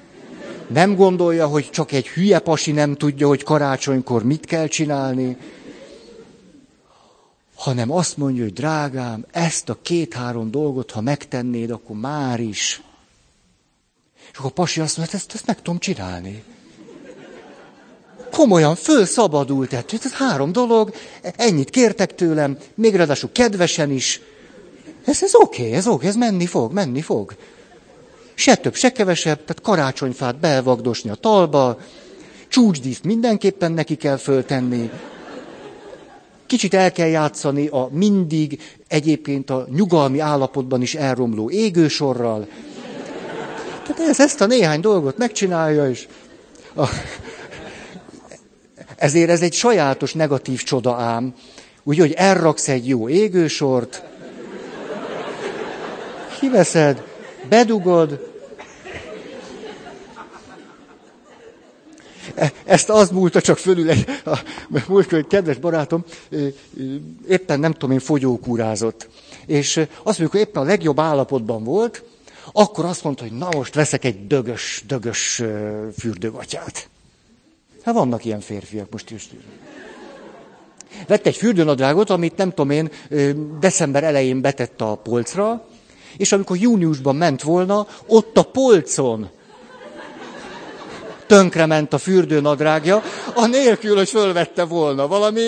nem gondolja, hogy csak egy hülye pasi nem tudja, hogy karácsonykor mit kell csinálni, hanem azt mondja, hogy drágám, ezt a két-három dolgot, ha megtennéd, akkor már is. És akkor a pasi azt mondja, hát ezt, ezt meg tudom csinálni. Komolyan, fölszabadult ettől. Ez három dolog, ennyit kértek tőlem, még ráadásul kedvesen is. Ez, ez oké, okay, ez oké, okay, ez menni fog, menni fog. Se több, se kevesebb, tehát karácsonyfát belvagdosni a talba, csúcsdíszt mindenképpen neki kell föltenni, kicsit el kell játszani a mindig egyébként a nyugalmi állapotban is elromló égősorral. Tehát ez, ezt a néhány dolgot megcsinálja, és a, ezért ez egy sajátos negatív csoda ám. Úgy, hogy elraksz egy jó égősort, kiveszed, bedugod, ezt az múlta csak fölül egy, a, múlt, egy kedves barátom éppen nem tudom én fogyókúrázott. És azt mondjuk, hogy éppen a legjobb állapotban volt, akkor azt mondta, hogy na most veszek egy dögös, dögös fürdőgatyát. Hát vannak ilyen férfiak most is. Vett egy fürdőnadrágot, amit nem tudom én, december elején betett a polcra, és amikor júniusban ment volna, ott a polcon tönkrement a fürdőnadrágja, anélkül, hogy fölvette volna valami.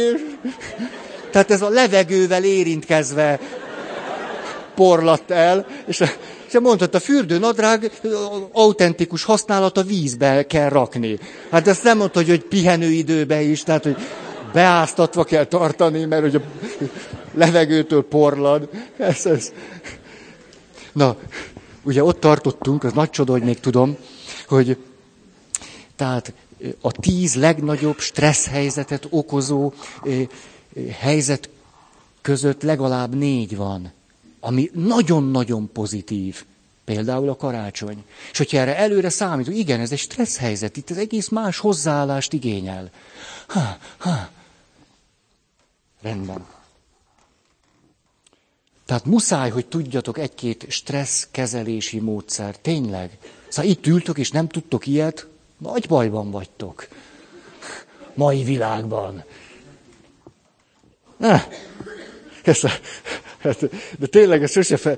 Tehát ez a levegővel érintkezve porlatt el, és és mondhat, a fürdőnadrág autentikus használata vízbe kell rakni. Hát ezt nem mondta, hogy, hogy pihenőidőbe is, tehát hogy beáztatva kell tartani, mert hogy a levegőtől porlad. Ez, ez. Na, ugye ott tartottunk, az nagy csoda, hogy még tudom, hogy tehát a tíz legnagyobb stressz helyzetet okozó helyzet között legalább négy van ami nagyon-nagyon pozitív. Például a karácsony. És hogyha erre előre számítunk, igen, ez egy stressz helyzet, itt ez egész más hozzáállást igényel. Ha, ha. Rendben. Tehát muszáj, hogy tudjatok egy-két stressz kezelési módszer. Tényleg. Szóval itt ültök, és nem tudtok ilyet, nagy bajban vagytok. Mai világban. Ne. Ezt Hát, de tényleg, ez sose fel...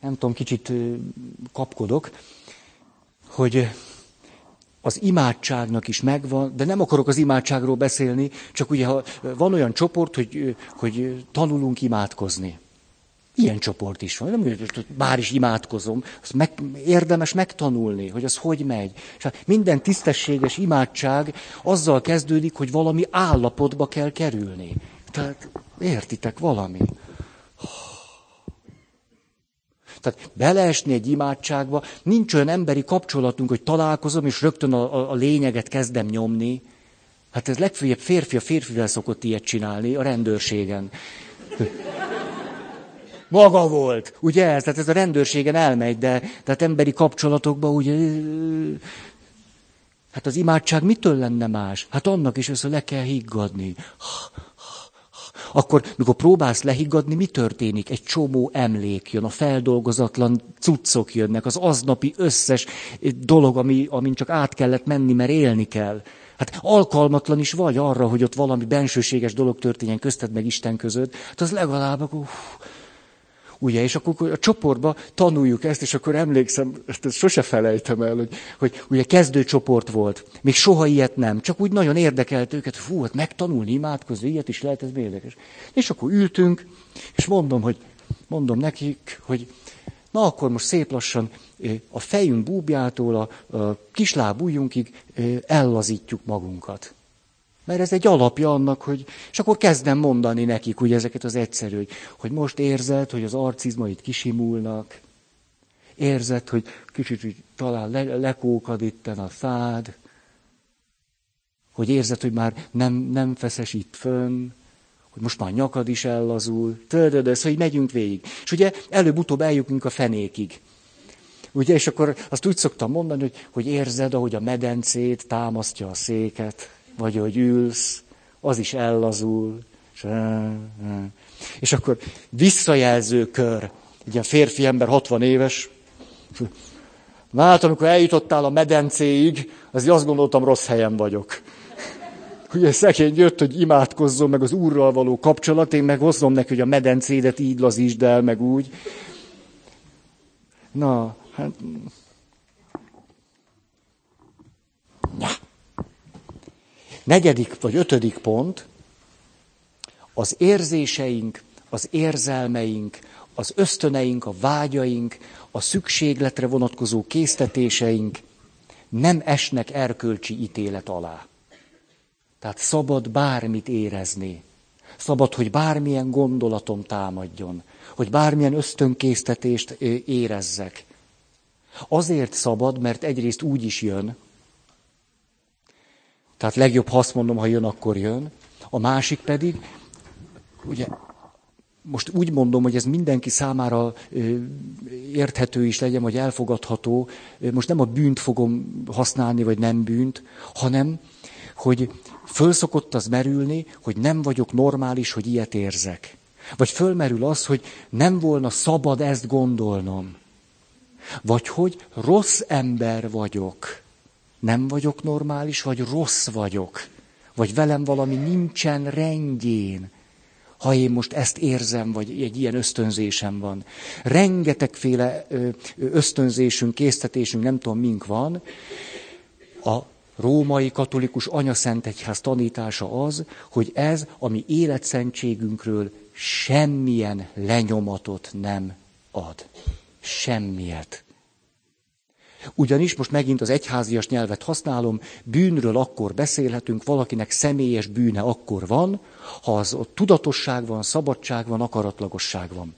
Nem tudom, kicsit kapkodok, hogy az imádságnak is megvan, de nem akarok az imádságról beszélni, csak ugye ha van olyan csoport, hogy, hogy tanulunk imádkozni. Ilyen csoport is van. Nem, bár is imádkozom, azt meg, érdemes megtanulni, hogy az hogy megy. És hát minden tisztességes imádság azzal kezdődik, hogy valami állapotba kell kerülni. Tehát értitek valami? Tehát beleesni egy imádságba, nincs olyan emberi kapcsolatunk, hogy találkozom, és rögtön a, a, a lényeget kezdem nyomni. Hát ez legfőjebb férfi a férfivel szokott ilyet csinálni, a rendőrségen. Maga volt, ugye? Tehát ez a rendőrségen elmegy, de tehát emberi kapcsolatokban ugye... Hát az imádság mitől lenne más? Hát annak is össze le kell higgadni. Akkor, mikor próbálsz lehiggadni, mi történik? Egy csomó emlék jön, a feldolgozatlan cuccok jönnek, az aznapi összes dolog, ami, amin csak át kellett menni, mert élni kell. Hát alkalmatlan is vagy arra, hogy ott valami bensőséges dolog történjen közted meg Isten között. Hát az legalább, akkor, Ugye, és akkor a csoportba tanuljuk ezt, és akkor emlékszem, ezt, ezt sose felejtem el, hogy, hogy ugye kezdőcsoport volt. Még soha ilyet nem, csak úgy nagyon érdekelt őket, fú, hát megtanulni, imádkozni, ilyet is lehet, ez érdekes. És akkor ültünk, és mondom, hogy mondom nekik, hogy na akkor most szép lassan a fejünk búbjától a, a kisláb ujjunkig ellazítjuk magunkat. Mert ez egy alapja annak, hogy... És akkor kezdem mondani nekik, ugye ezeket az egyszerű, hogy, hogy most érzed, hogy az arcizmaid kisimulnak, érzed, hogy kicsit hogy talán le, lekókad itten a szád, hogy érzed, hogy már nem, nem feszes itt fönn, hogy most már nyakad is ellazul, tudod, ez, hogy megyünk végig. És ugye előbb-utóbb eljutunk a fenékig. Ugye, és akkor azt úgy szoktam mondani, hogy, hogy érzed, ahogy a medencét támasztja a széket vagy hogy ülsz, az is ellazul. És, és akkor visszajelző kör. Egy ilyen férfi ember, 60 éves. Hát, amikor eljutottál a medencéig, azért azt gondoltam, rossz helyen vagyok. Ugye szegény jött, hogy imádkozzon meg az úrral való kapcsolat, én meg hozom neki, hogy a medencédet így lazítsd el, meg úgy. Na, hát... Ja. Negyedik vagy ötödik pont, az érzéseink, az érzelmeink, az ösztöneink, a vágyaink, a szükségletre vonatkozó késztetéseink nem esnek erkölcsi ítélet alá. Tehát szabad bármit érezni. Szabad, hogy bármilyen gondolatom támadjon, hogy bármilyen ösztönkésztetést érezzek. Azért szabad, mert egyrészt úgy is jön, tehát legjobb, ha azt mondom, ha jön, akkor jön. A másik pedig, ugye, most úgy mondom, hogy ez mindenki számára érthető is legyen, vagy elfogadható. Most nem a bűnt fogom használni, vagy nem bűnt, hanem, hogy fölszokott az merülni, hogy nem vagyok normális, hogy ilyet érzek. Vagy fölmerül az, hogy nem volna szabad ezt gondolnom. Vagy hogy rossz ember vagyok nem vagyok normális, vagy rossz vagyok, vagy velem valami nincsen rendjén, ha én most ezt érzem, vagy egy ilyen ösztönzésem van. Rengetegféle ösztönzésünk, késztetésünk, nem tudom mink van. A római katolikus anyaszentegyház tanítása az, hogy ez a mi életszentségünkről semmilyen lenyomatot nem ad. Semmiet. Ugyanis most megint az egyházias nyelvet használom, bűnről akkor beszélhetünk, valakinek személyes bűne akkor van, ha az ott tudatosság van, szabadság van, akaratlagosság van.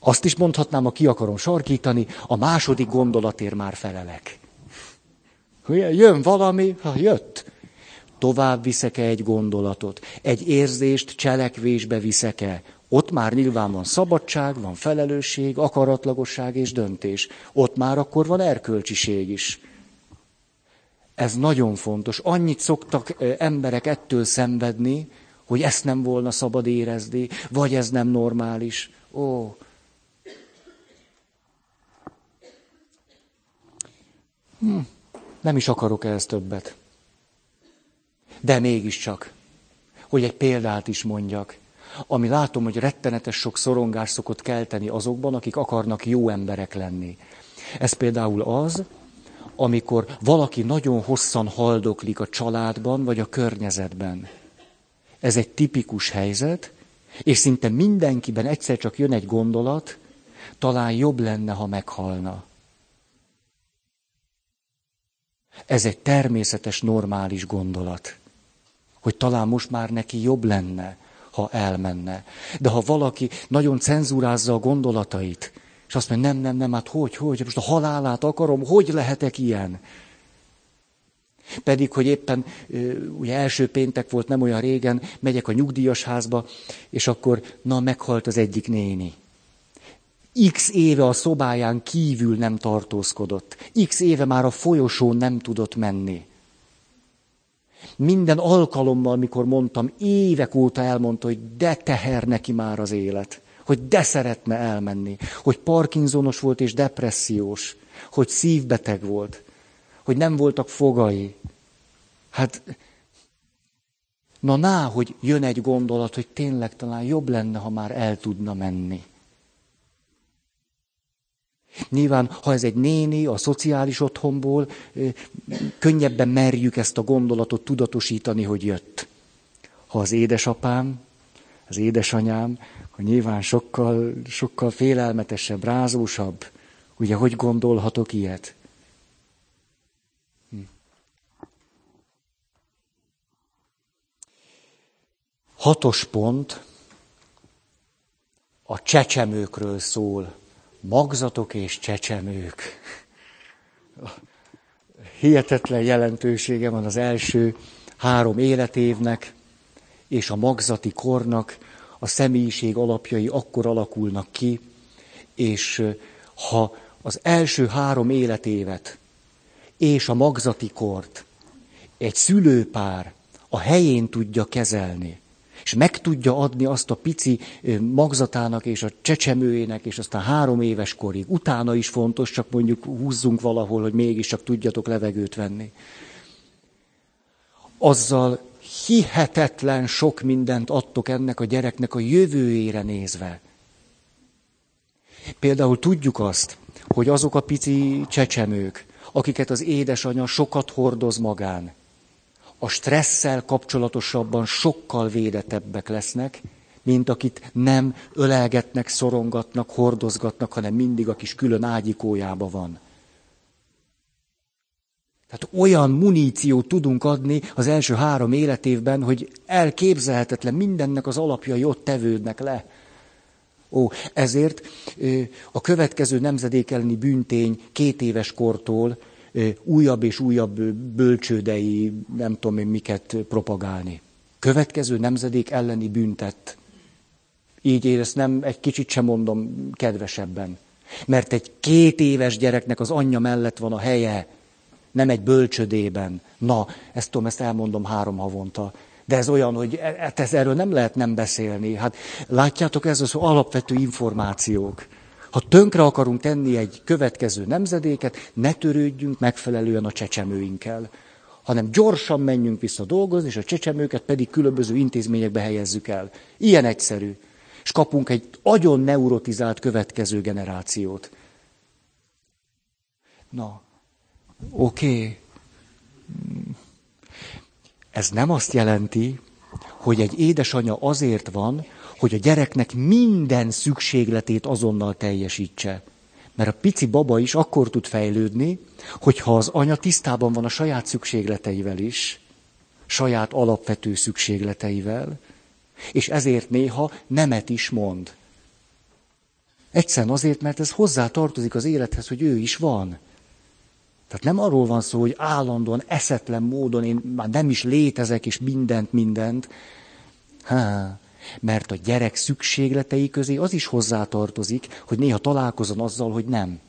Azt is mondhatnám, ha ki akarom sarkítani, a második gondolatért már felelek. Jön valami, ha jött. Tovább viszek-e egy gondolatot, egy érzést cselekvésbe viszek-e, ott már nyilván van szabadság, van felelősség, akaratlagosság és döntés. Ott már akkor van erkölcsiség is. Ez nagyon fontos. Annyit szoktak emberek ettől szenvedni, hogy ezt nem volna szabad érezni, vagy ez nem normális. Ó. Hm, nem is akarok ehhez többet. De mégiscsak, hogy egy példát is mondjak ami látom, hogy rettenetes sok szorongás szokott kelteni azokban, akik akarnak jó emberek lenni. Ez például az, amikor valaki nagyon hosszan haldoklik a családban vagy a környezetben. Ez egy tipikus helyzet, és szinte mindenkiben egyszer csak jön egy gondolat, talán jobb lenne, ha meghalna. Ez egy természetes, normális gondolat, hogy talán most már neki jobb lenne, ha elmenne. De ha valaki nagyon cenzúrázza a gondolatait, és azt mondja, nem, nem, nem, hát hogy, hogy, most a halálát akarom, hogy lehetek ilyen? Pedig, hogy éppen ugye első péntek volt nem olyan régen, megyek a nyugdíjas házba, és akkor, na, meghalt az egyik néni. X éve a szobáján kívül nem tartózkodott. X éve már a folyosón nem tudott menni. Minden alkalommal, mikor mondtam, évek óta elmondta, hogy de teher neki már az élet, hogy de szeretne elmenni, hogy parkinsonos volt és depressziós, hogy szívbeteg volt, hogy nem voltak fogai. Hát, na ná, hogy jön egy gondolat, hogy tényleg talán jobb lenne, ha már el tudna menni. Nyilván, ha ez egy néni a szociális otthonból, könnyebben merjük ezt a gondolatot tudatosítani, hogy jött. Ha az édesapám, az édesanyám, hogy nyilván sokkal, sokkal félelmetesebb, rázósabb, ugye hogy gondolhatok ilyet? Hm. Hatos pont a csecsemőkről szól. Magzatok és csecsemők. Hihetetlen jelentősége van az első három életévnek, és a magzati kornak a személyiség alapjai akkor alakulnak ki, és ha az első három életévet és a magzati kort egy szülőpár a helyén tudja kezelni, és meg tudja adni azt a pici magzatának és a csecsemőjének, és aztán három éves korig. Utána is fontos, csak mondjuk húzzunk valahol, hogy mégiscsak tudjatok levegőt venni. Azzal hihetetlen sok mindent adtok ennek a gyereknek a jövőjére nézve. Például tudjuk azt, hogy azok a pici csecsemők, akiket az édesanyja sokat hordoz magán, a stresszel kapcsolatosabban sokkal védettebbek lesznek, mint akit nem ölelgetnek, szorongatnak, hordozgatnak, hanem mindig a kis külön ágyikójába van. Tehát olyan muníciót tudunk adni az első három életévben, hogy elképzelhetetlen mindennek az alapjai ott tevődnek le. Ó, ezért a következő nemzedék elleni bűntény két éves kortól újabb és újabb bölcsődei, nem tudom én miket propagálni. Következő nemzedék elleni büntet. Így én ezt nem egy kicsit sem mondom kedvesebben. Mert egy két éves gyereknek az anyja mellett van a helye, nem egy bölcsödében. Na, ezt tudom, ezt elmondom három havonta. De ez olyan, hogy e, e, ez, erről nem lehet nem beszélni. Hát látjátok, ez az alapvető információk. Ha tönkre akarunk tenni egy következő nemzedéket, ne törődjünk megfelelően a csecsemőinkkel, hanem gyorsan menjünk vissza dolgozni, és a csecsemőket pedig különböző intézményekbe helyezzük el. Ilyen egyszerű. És kapunk egy agyon neurotizált következő generációt. Na, oké. Okay. Ez nem azt jelenti, hogy egy édesanyja azért van, hogy a gyereknek minden szükségletét azonnal teljesítse. Mert a pici baba is akkor tud fejlődni, hogyha az anya tisztában van a saját szükségleteivel is, saját alapvető szükségleteivel, és ezért néha nemet is mond. Egyszerűen azért, mert ez hozzá tartozik az élethez, hogy ő is van. Tehát nem arról van szó, hogy állandóan, eszetlen módon én már nem is létezek, és mindent, mindent. Há, mert a gyerek szükségletei közé az is hozzátartozik, hogy néha találkozom azzal, hogy nem.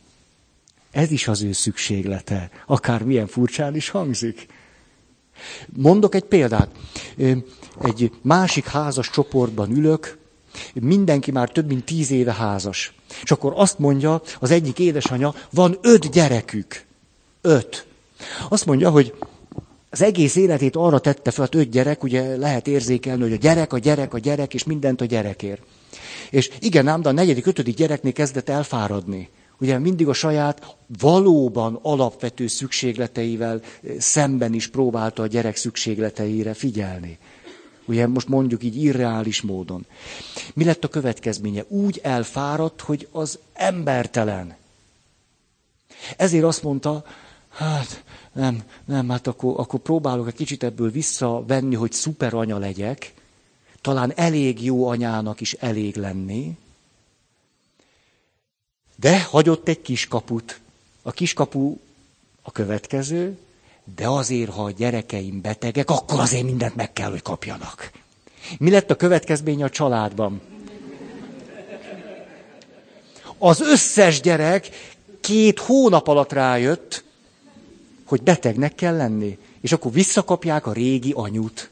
Ez is az ő szükséglete, akár milyen furcsán is hangzik. Mondok egy példát. Egy másik házas csoportban ülök, mindenki már több mint tíz éve házas. És akkor azt mondja az egyik édesanyja, van öt gyerekük. Öt. Azt mondja, hogy az egész életét arra tette fel, hogy öt gyerek, ugye lehet érzékelni, hogy a gyerek, a gyerek, a gyerek, és mindent a gyerekért. És igen ám, de a negyedik, ötödik gyereknél kezdett elfáradni. Ugye mindig a saját valóban alapvető szükségleteivel eh, szemben is próbálta a gyerek szükségleteire figyelni. Ugye most mondjuk így irreális módon. Mi lett a következménye? Úgy elfáradt, hogy az embertelen. Ezért azt mondta, hát nem, nem, hát akkor, akkor próbálok egy kicsit ebből visszavenni, hogy szuper anya legyek, talán elég jó anyának is elég lenni, de hagyott egy kiskaput. A kiskapu a következő, de azért, ha a gyerekeim betegek, akkor azért mindent meg kell, hogy kapjanak. Mi lett a következménye a családban? Az összes gyerek két hónap alatt rájött, hogy betegnek kell lenni. És akkor visszakapják a régi anyut.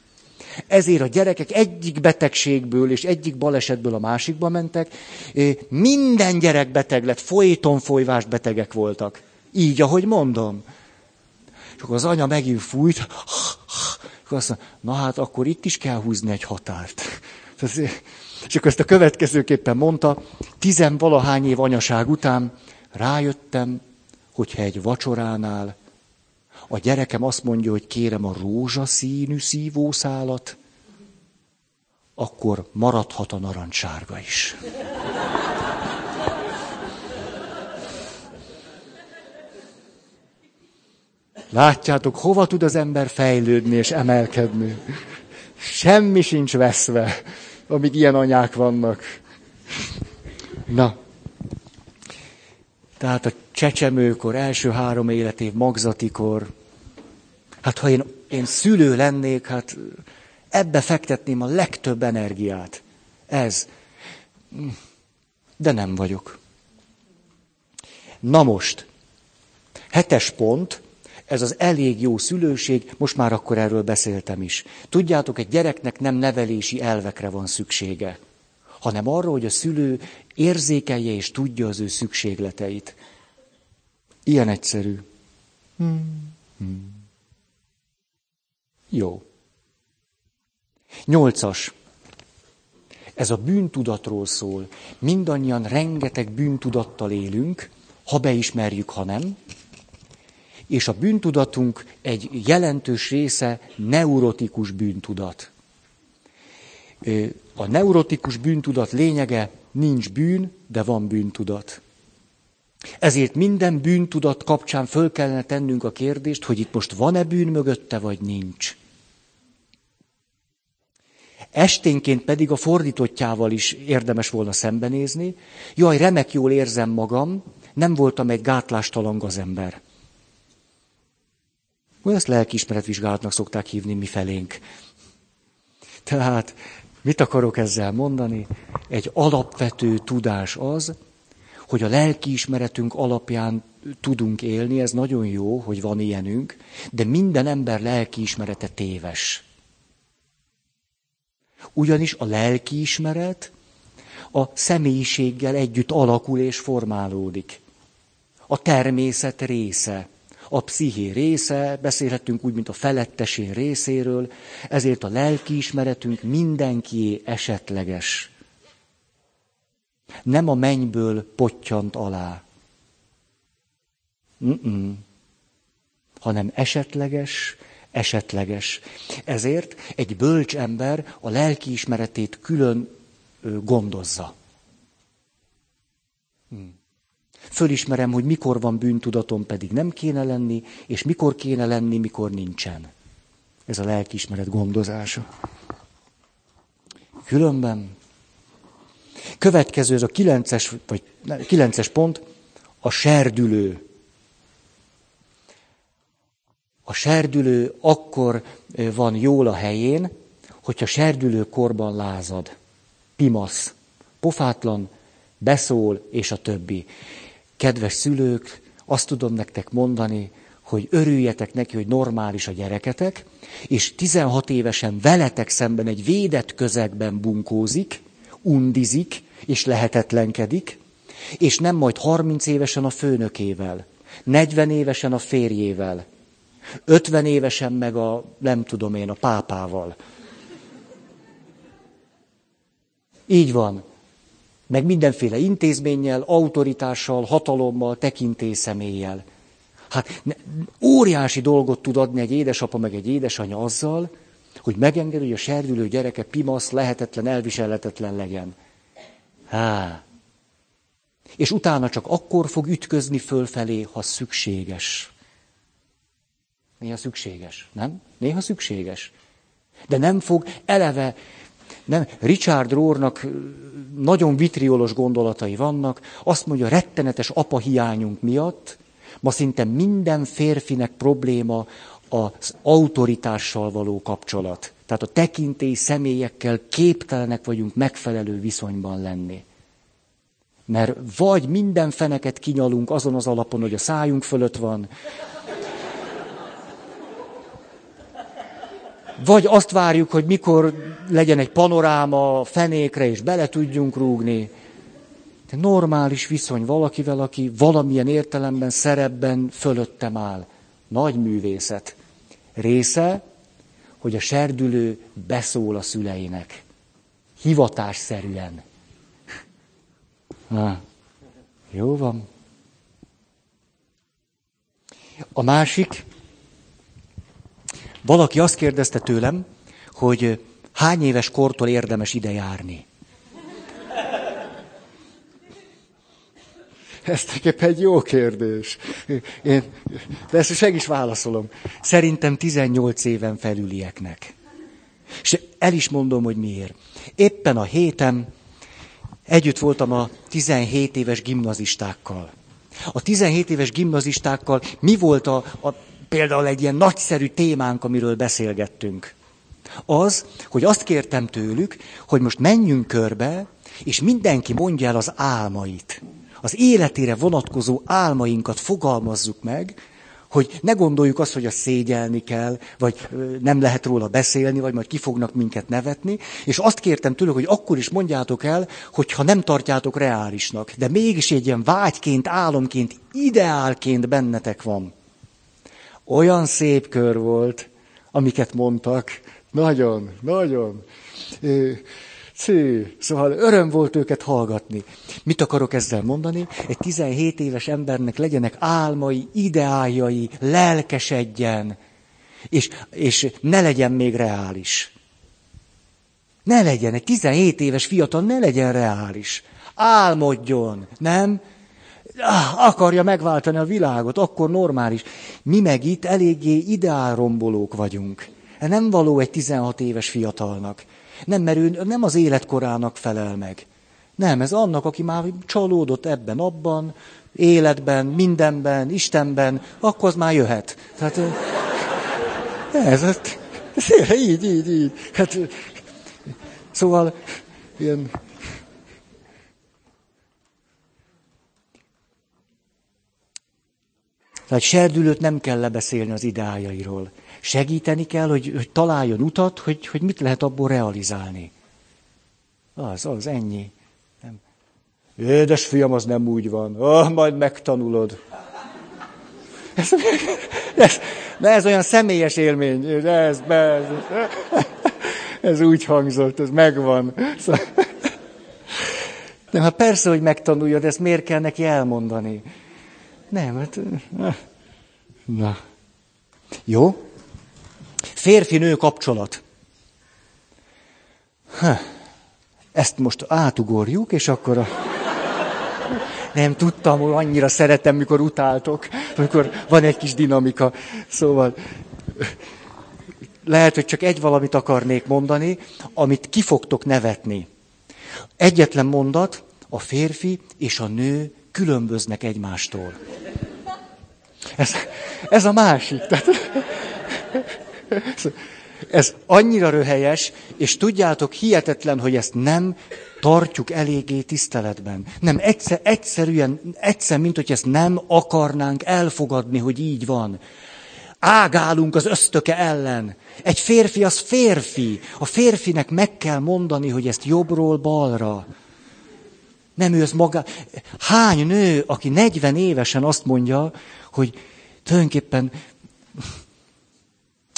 Ezért a gyerekek egyik betegségből és egyik balesetből a másikba mentek. Minden gyerek beteg lett, folyton folyvás betegek voltak. Így, ahogy mondom. És akkor az anya megint fújt, és azt mondja, na hát akkor itt is kell húzni egy határt. *laughs* És akkor ezt a következőképpen mondta, tizenvalahány év anyaság után rájöttem, hogyha egy vacsoránál a gyerekem azt mondja, hogy kérem a rózsaszínű szívószálat, akkor maradhat a narancssárga is. Látjátok, hova tud az ember fejlődni és emelkedni? Semmi sincs veszve, amíg ilyen anyák vannak. Na. Tehát a csecsemőkor, első három életév, magzatikor. Hát ha én, én szülő lennék, hát ebbe fektetném a legtöbb energiát. Ez. De nem vagyok. Na most, hetes pont, ez az elég jó szülőség, most már akkor erről beszéltem is. Tudjátok, egy gyereknek nem nevelési elvekre van szüksége, hanem arra, hogy a szülő érzékelje és tudja az ő szükségleteit. Ilyen egyszerű. Hmm. Hmm. Jó. Nyolcas. Ez a bűntudatról szól. Mindannyian rengeteg bűntudattal élünk, ha beismerjük, ha nem és a bűntudatunk egy jelentős része neurotikus bűntudat. A neurotikus bűntudat lényege nincs bűn, de van bűntudat. Ezért minden bűntudat kapcsán föl kellene tennünk a kérdést, hogy itt most van-e bűn mögötte, vagy nincs. Esténként pedig a fordítottjával is érdemes volna szembenézni. Jaj, remek jól érzem magam, nem voltam egy gátlástalan gazember. Ezt lelkiismeretvizsgálatnak szokták hívni mi felénk. Tehát mit akarok ezzel mondani? Egy alapvető tudás az, hogy a lelkiismeretünk alapján tudunk élni, ez nagyon jó, hogy van ilyenünk, de minden ember lelkiismerete téves. Ugyanis a lelkiismeret a személyiséggel együtt alakul és formálódik. A természet része a psziché része, beszélhetünk úgy, mint a felettesén részéről, ezért a lelkiismeretünk mindenkié esetleges. Nem a mennyből pottyant alá, Mm-mm. hanem esetleges, esetleges. Ezért egy bölcs ember a lelkiismeretét külön gondozza. Hmm. Fölismerem, hogy mikor van bűntudatom, pedig nem kéne lenni, és mikor kéne lenni, mikor nincsen. Ez a lelkiismeret gondozása. Különben. Következő, ez a kilences, vagy kilences pont, a serdülő. A serdülő akkor van jól a helyén, hogyha serdülő korban lázad. Pimasz, pofátlan, beszól, és a többi. Kedves szülők, azt tudom nektek mondani, hogy örüljetek neki, hogy normális a gyereketek, és 16 évesen veletek szemben egy védett közegben bunkózik, undizik, és lehetetlenkedik, és nem majd 30 évesen a főnökével, 40 évesen a férjével, 50 évesen meg a, nem tudom én, a pápával. Így van meg mindenféle intézménnyel, autoritással, hatalommal, tekintélyszemélyel. Hát ne, óriási dolgot tud adni egy édesapa meg egy édesanya azzal, hogy megenged, hogy a serdülő gyereke pimasz, lehetetlen, elviselhetetlen legyen. Há. És utána csak akkor fog ütközni fölfelé, ha szükséges. Néha szükséges, nem? Néha szükséges. De nem fog eleve nem, Richard Rohrnak nagyon vitriolos gondolatai vannak, azt mondja, rettenetes apa hiányunk miatt, ma szinte minden férfinek probléma az autoritással való kapcsolat. Tehát a tekintély személyekkel képtelenek vagyunk megfelelő viszonyban lenni. Mert vagy minden feneket kinyalunk azon az alapon, hogy a szájunk fölött van, Vagy azt várjuk, hogy mikor legyen egy panoráma fenékre, és bele tudjunk rúgni. De normális viszony valakivel, aki valamilyen értelemben, szerepben fölöttem áll. Nagy művészet. Része, hogy a serdülő beszól a szüleinek. Hivatásszerűen. Ha. Jó van. A másik, valaki azt kérdezte tőlem, hogy hány éves kortól érdemes ide járni. Ez nekem egy jó kérdés. Én, de ezt meg is válaszolom. Szerintem 18 éven felülieknek. És el is mondom, hogy miért. Éppen a héten együtt voltam a 17 éves gimnazistákkal. A 17 éves gimnazistákkal mi volt a, a például egy ilyen nagyszerű témánk, amiről beszélgettünk? Az, hogy azt kértem tőlük, hogy most menjünk körbe, és mindenki mondja el az álmait. Az életére vonatkozó álmainkat fogalmazzuk meg, hogy ne gondoljuk azt, hogy a szégyelni kell, vagy nem lehet róla beszélni, vagy majd ki fognak minket nevetni. És azt kértem tőlük, hogy akkor is mondjátok el, hogyha nem tartjátok reálisnak. De mégis egy ilyen vágyként, álomként, ideálként bennetek van. Olyan szép kör volt, amiket mondtak. Nagyon, nagyon. Cű, szóval öröm volt őket hallgatni. Mit akarok ezzel mondani? Egy 17 éves embernek legyenek álmai, ideájai, lelkesedjen, és, és ne legyen még reális. Ne legyen, egy 17 éves fiatal ne legyen reális. Álmodjon, nem? Akarja megváltani a világot, akkor normális. Mi meg itt eléggé ideálrombolók vagyunk. Nem való egy 16 éves fiatalnak. Nem, mert ő nem az életkorának felel meg. Nem, ez annak, aki már csalódott ebben, abban, életben, mindenben, Istenben, akkor az már jöhet. Tehát ez, ez, ez így, így, így. Hát, szóval ilyen Tehát serdülőt nem kell lebeszélni az ideájairól. Segíteni kell, hogy, hogy találjon utat, hogy, hogy mit lehet abból realizálni. Az, az, ennyi. Nem. Édes fiam, az nem úgy van. Oh, majd megtanulod. Ez, ez, de ez olyan személyes élmény. Ez, ez, ez úgy hangzott, ez megvan. Szóval, nem, hát persze, hogy megtanuljad, ezt miért kell neki elmondani? Nem, hát... Na. Jó? Férfi-nő kapcsolat. Ha, ezt most átugorjuk, és akkor a... Nem tudtam, hogy annyira szeretem, mikor utáltok, amikor van egy kis dinamika. Szóval lehet, hogy csak egy valamit akarnék mondani, amit ki fogtok nevetni. Egyetlen mondat, a férfi és a nő különböznek egymástól. Ez, ez a másik. Tehát, ez annyira röhelyes, és tudjátok, hihetetlen, hogy ezt nem tartjuk eléggé tiszteletben. Nem, egyszer, egyszerűen, egyszer, mint hogy ezt nem akarnánk elfogadni, hogy így van. Ágálunk az ösztöke ellen. Egy férfi az férfi. A férfinek meg kell mondani, hogy ezt jobbról balra. Nem ő az maga. Hány nő, aki 40 évesen azt mondja, hogy tulajdonképpen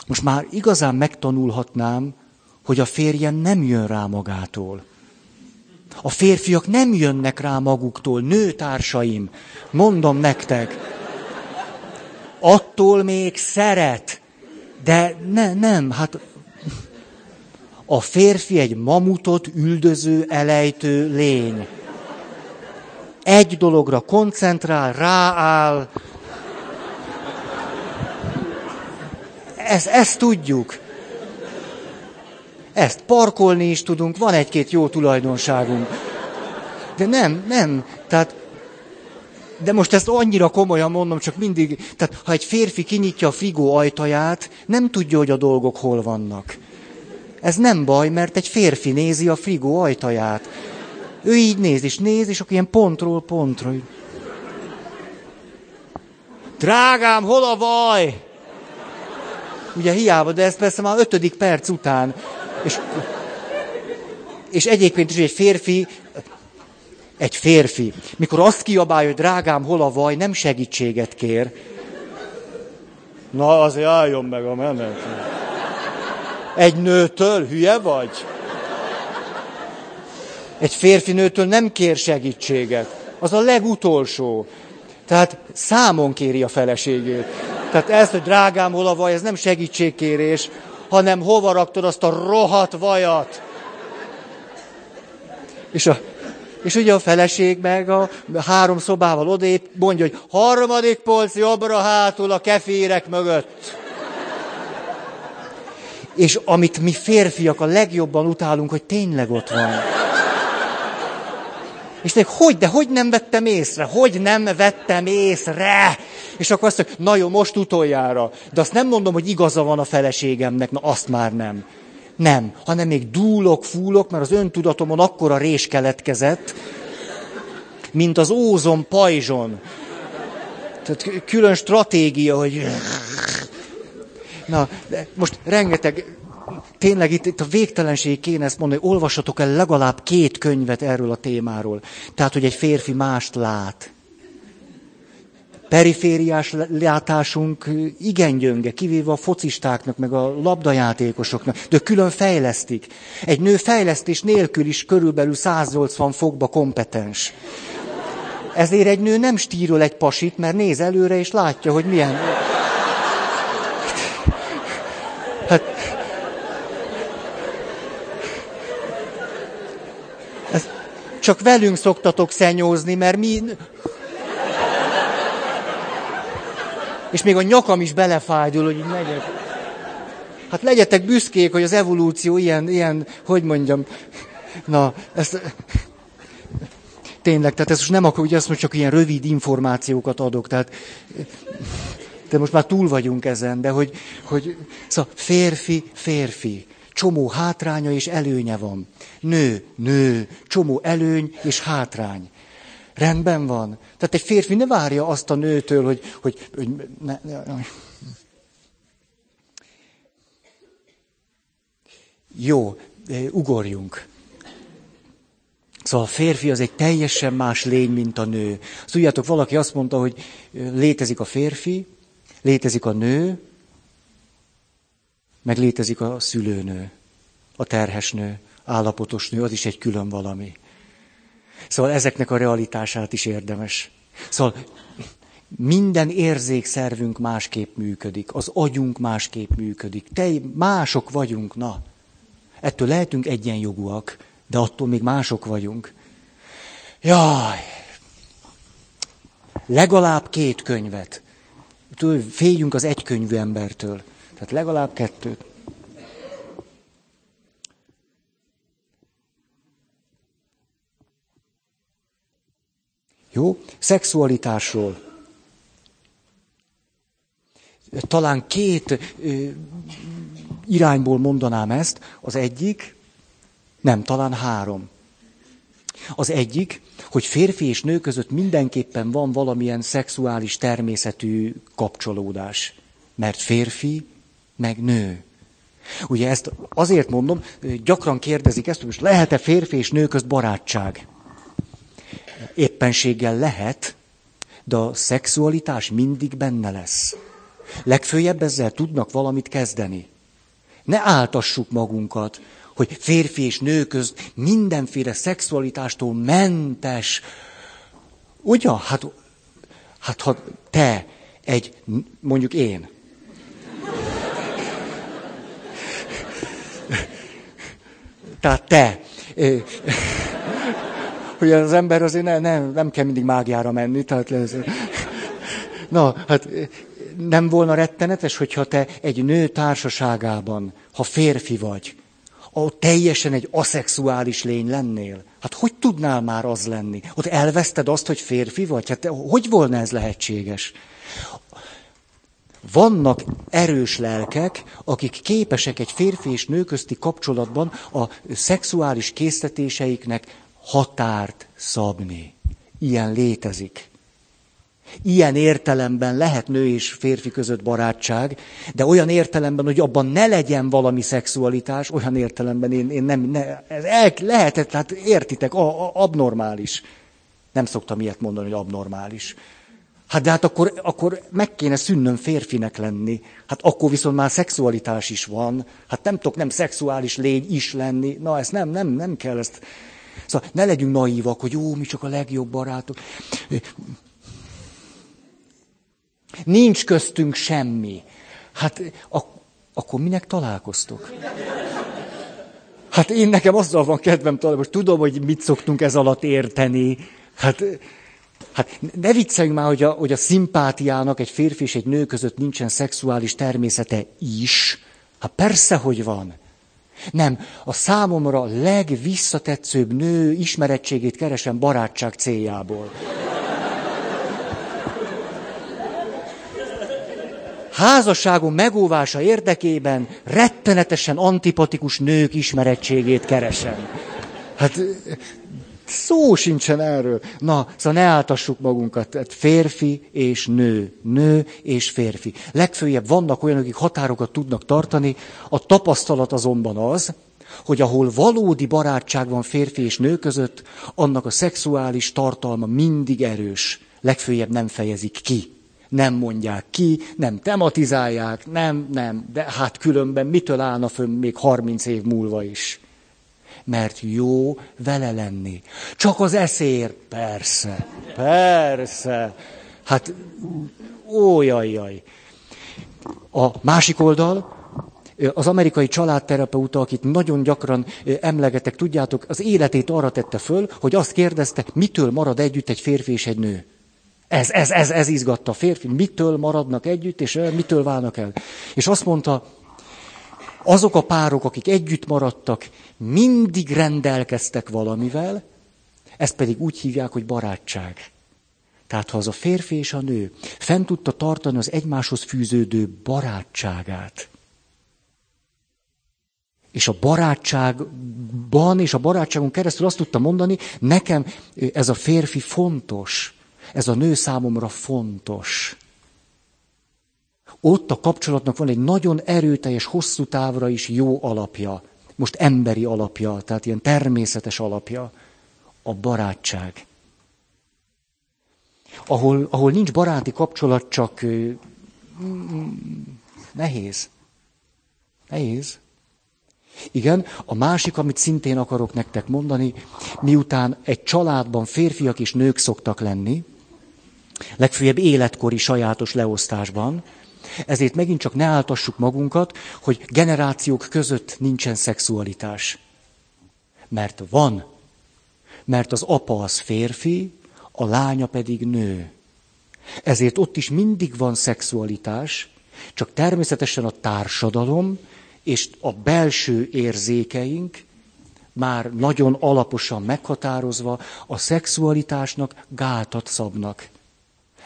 most már igazán megtanulhatnám, hogy a férjem nem jön rá magától. A férfiak nem jönnek rá maguktól, nőtársaim, mondom nektek. Attól még szeret, de ne, nem, hát a férfi egy mamutot üldöző, elejtő lény. Egy dologra koncentrál, rááll, ezt, ezt tudjuk. Ezt parkolni is tudunk, van egy-két jó tulajdonságunk. De nem, nem. Tehát, de most ezt annyira komolyan mondom, csak mindig, tehát ha egy férfi kinyitja a frigó ajtaját, nem tudja, hogy a dolgok hol vannak. Ez nem baj, mert egy férfi nézi a frigó ajtaját. Ő így néz, és néz, és akkor ilyen pontról pontra. Drágám, hol a vaj? Ugye hiába, de ezt persze már ötödik perc után. És, és egyébként is egy férfi, egy férfi, mikor azt kiabálja, hogy drágám, hol a vaj, nem segítséget kér. Na, azért álljon meg a menet. Egy nőtől hülye vagy? Egy férfi nőtől nem kér segítséget. Az a legutolsó. Tehát számon kéri a feleségét. Tehát ez, hogy drágám, hol a vaj, ez nem segítségkérés, hanem hova raktad azt a rohadt vajat. És, a, és ugye a feleség meg a három szobával odébb mondja, hogy harmadik polc jobbra hátul a keférek mögött. És amit mi férfiak a legjobban utálunk, hogy tényleg ott van. És még hogy, de hogy nem vettem észre? Hogy nem vettem észre? És akkor azt mondja, na jó, most utoljára. De azt nem mondom, hogy igaza van a feleségemnek, na azt már nem. Nem, hanem még dúlok, fúlok, mert az öntudatomon akkora rés keletkezett, mint az ózon pajzson. Tehát külön stratégia, hogy... Na, de most rengeteg tényleg itt, itt a végtelenség kéne ezt mondani, hogy olvassatok el legalább két könyvet erről a témáról. Tehát, hogy egy férfi mást lát. Perifériás látásunk igen gyönge, kivéve a focistáknak, meg a labdajátékosoknak, de külön fejlesztik. Egy nő fejlesztés nélkül is körülbelül 180 fokba kompetens. Ezért egy nő nem stírol egy pasit, mert néz előre és látja, hogy milyen... Hát, Csak velünk szoktatok szenyózni, mert mi... És még a nyakam is belefájdul, hogy így megyek. Hát legyetek büszkék, hogy az evolúció ilyen, ilyen, hogy mondjam, na, ezt... Tényleg, tehát ez most nem akkor, hogy azt most csak ilyen rövid információkat adok, tehát de most már túl vagyunk ezen, de hogy, hogy szóval férfi, férfi csomó hátránya és előnye van. Nő, nő, csomó előny és hátrány. Rendben van. Tehát egy férfi ne várja azt a nőtől, hogy, hogy, hogy ne, ne, ne. Jó, ugorjunk. Szóval a férfi az egy teljesen más lény, mint a nő. Azt tudjátok, valaki azt mondta, hogy létezik a férfi, létezik a nő, meg létezik a szülőnő, a terhes nő, állapotos nő, az is egy külön valami. Szóval ezeknek a realitását is érdemes. Szóval minden érzékszervünk másképp működik, az agyunk másképp működik. Te mások vagyunk, na. Ettől lehetünk egyenjogúak, de attól még mások vagyunk. Jaj! Legalább két könyvet. Féljünk az egykönyvű embertől. Tehát legalább kettőt. Jó? Szexualitásról. Talán két ö, irányból mondanám ezt. Az egyik, nem, talán három. Az egyik, hogy férfi és nő között mindenképpen van valamilyen szexuális természetű kapcsolódás. Mert férfi meg nő. Ugye ezt azért mondom, gyakran kérdezik ezt, hogy most lehet-e férfi és nő közt barátság? Éppenséggel lehet, de a szexualitás mindig benne lesz. Legfőjebb ezzel tudnak valamit kezdeni. Ne áltassuk magunkat, hogy férfi és nő közt mindenféle szexualitástól mentes. Ugyan? Hát, hát ha te egy, mondjuk én, Tehát te. Hogy az ember azért ne, ne, nem kell mindig mágiára menni. Tehát ez... Na, hát nem volna rettenetes, hogyha te egy nő társaságában, ha férfi vagy, ott teljesen egy aszexuális lény lennél. Hát hogy tudnál már az lenni? Ott elveszted azt, hogy férfi vagy? Hát hogy volna ez lehetséges? Vannak erős lelkek, akik képesek egy férfi és nő közti kapcsolatban a szexuális késztetéseiknek határt szabni. Ilyen létezik. Ilyen értelemben lehet nő és férfi között barátság, de olyan értelemben, hogy abban ne legyen valami szexualitás, olyan értelemben én, én nem, ne, ez el, lehetett, hát értitek, a, a, abnormális. Nem szoktam ilyet mondani, hogy abnormális. Hát de hát akkor, akkor meg kéne szűnnöm férfinek lenni. Hát akkor viszont már szexualitás is van. Hát nem tudok nem szexuális lény is lenni. Na, ezt nem, nem, nem kell ezt. Szóval ne legyünk naívak, hogy jó, mi csak a legjobb barátok. Nincs köztünk semmi. Hát ak- akkor minek találkoztok? Hát én nekem azzal van kedvem találkozni, tudom, hogy mit szoktunk ez alatt érteni. Hát, hát ne vicceljünk már, hogy a, hogy a szimpátiának egy férfi és egy nő között nincsen szexuális természete is. Hát persze, hogy van. Nem, a számomra legvisszatetszőbb nő ismerettségét keresem barátság céljából. házasságom megóvása érdekében rettenetesen antipatikus nők ismerettségét keresem. Hát szó sincsen erről. Na, szóval ne áltassuk magunkat. Hát férfi és nő. Nő és férfi. Legfőjebb vannak olyanok, akik határokat tudnak tartani. A tapasztalat azonban az, hogy ahol valódi barátság van férfi és nő között, annak a szexuális tartalma mindig erős. Legfőjebb nem fejezik ki nem mondják ki, nem tematizálják, nem, nem, de hát különben mitől állna fönn még 30 év múlva is? Mert jó vele lenni. Csak az eszér, persze, persze. Hát, ó, jaj, jaj. A másik oldal, az amerikai családterapeuta, akit nagyon gyakran emlegetek, tudjátok, az életét arra tette föl, hogy azt kérdezte, mitől marad együtt egy férfi és egy nő. Ez, ez, ez, ez izgatta a férfi, mitől maradnak együtt, és mitől válnak el. És azt mondta, azok a párok, akik együtt maradtak, mindig rendelkeztek valamivel, ezt pedig úgy hívják, hogy barátság. Tehát ha az a férfi és a nő fent tudta tartani az egymáshoz fűződő barátságát, és a barátságban és a barátságon keresztül azt tudta mondani, nekem ez a férfi fontos, ez a nő számomra fontos. Ott a kapcsolatnak van egy nagyon erőteljes, hosszú távra is jó alapja. Most emberi alapja, tehát ilyen természetes alapja. A barátság. Ahol, ahol nincs baráti kapcsolat, csak nehéz. Nehéz. Igen, a másik, amit szintén akarok nektek mondani, miután egy családban férfiak és nők szoktak lenni, legfőjebb életkori sajátos leosztásban, ezért megint csak ne áltassuk magunkat, hogy generációk között nincsen szexualitás. Mert van. Mert az apa az férfi, a lánya pedig nő. Ezért ott is mindig van szexualitás, csak természetesen a társadalom és a belső érzékeink már nagyon alaposan meghatározva a szexualitásnak gátat szabnak.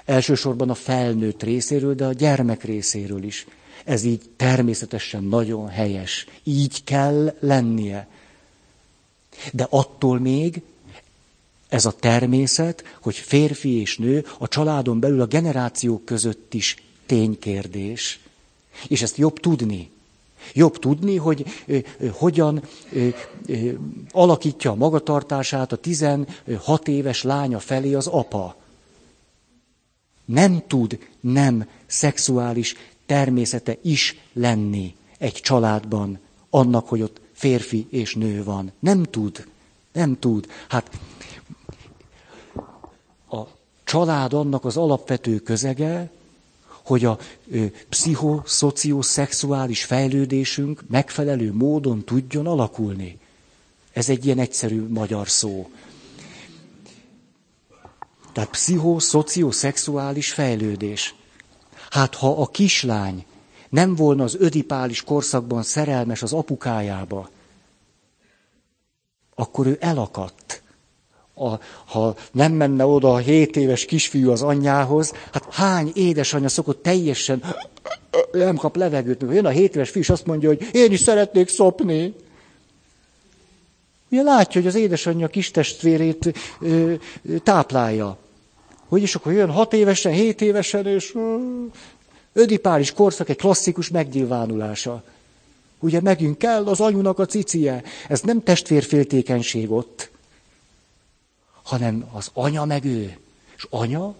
Elsősorban a felnőtt részéről, de a gyermek részéről is. Ez így természetesen nagyon helyes. Így kell lennie. De attól még ez a természet, hogy férfi és nő a családon belül a generációk között is ténykérdés. És ezt jobb tudni. Jobb tudni, hogy ö, ö, hogyan ö, ö, alakítja a magatartását a 16 éves lánya felé az apa. Nem tud nem szexuális természete is lenni egy családban, annak, hogy ott férfi és nő van. Nem tud. Nem tud. Hát a család annak az alapvető közege, hogy a pszichoszocioszexuális fejlődésünk megfelelő módon tudjon alakulni. Ez egy ilyen egyszerű magyar szó. Tehát pszichoszocioszexuális fejlődés. Hát ha a kislány nem volna az ödipális korszakban szerelmes az apukájába, akkor ő elakadt. A, ha nem menne oda a hét éves kisfiú az anyjához, hát hány édesanyja szokott teljesen nem kap levegőt. Jön a hét éves fiú, és azt mondja, hogy én is szeretnék szopni. Ugye látja, hogy az édesanyja kis testvérét ö, ö, táplálja. Hogy is akkor jön hat évesen, hét évesen, és ödipális korszak egy klasszikus megnyilvánulása. Ugye megint kell az anyunak a cicie. Ez nem testvérféltékenység ott, hanem az anya meg ő. És anya,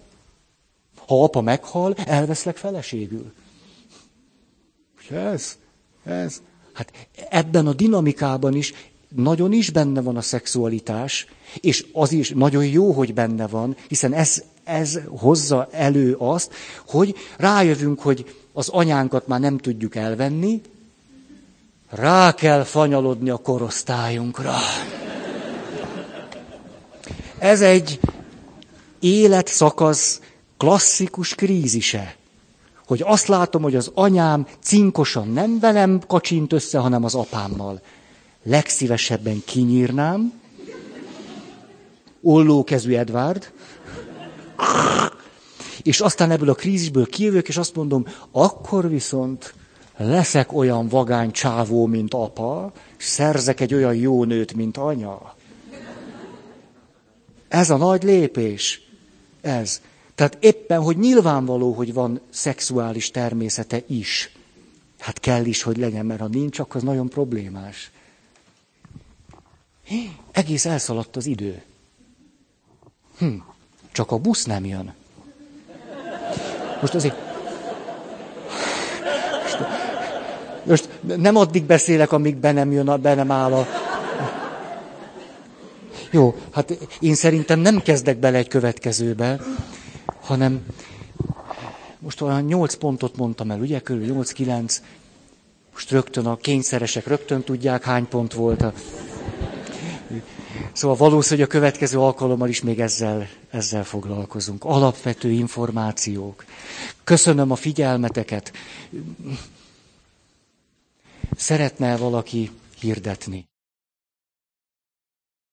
ha apa meghal, elveszlek feleségül. És ez, ez. Hát ebben a dinamikában is nagyon is benne van a szexualitás, és az is nagyon jó, hogy benne van, hiszen ez, ez hozza elő azt, hogy rájövünk, hogy az anyánkat már nem tudjuk elvenni, rá kell fanyalodni a korosztályunkra. Ez egy életszakasz klasszikus krízise. Hogy azt látom, hogy az anyám cinkosan nem velem kacsint össze, hanem az apámmal. Legszívesebben kinyírnám. Ollókezű Edvard. És aztán ebből a krízisből kijövök, és azt mondom, akkor viszont leszek olyan vagány csávó, mint apa, és szerzek egy olyan jó nőt, mint anya. Ez a nagy lépés. Ez. Tehát éppen, hogy nyilvánvaló, hogy van szexuális természete is. Hát kell is, hogy legyen, mert ha nincs, akkor az nagyon problémás. Egész elszaladt az idő. Hm, csak a busz nem jön. Most azért... Most nem addig beszélek, amíg be nem jön, be nem áll a... Jó, hát én szerintem nem kezdek bele egy következőbe, hanem most olyan nyolc pontot mondtam el, ugye? Körülbelül nyolc-kilenc. Most rögtön a kényszeresek rögtön tudják, hány pont volt. A... Szóval valószínű, hogy a következő alkalommal is még ezzel, ezzel foglalkozunk. Alapvető információk. Köszönöm a figyelmeteket. Szeretne valaki hirdetni?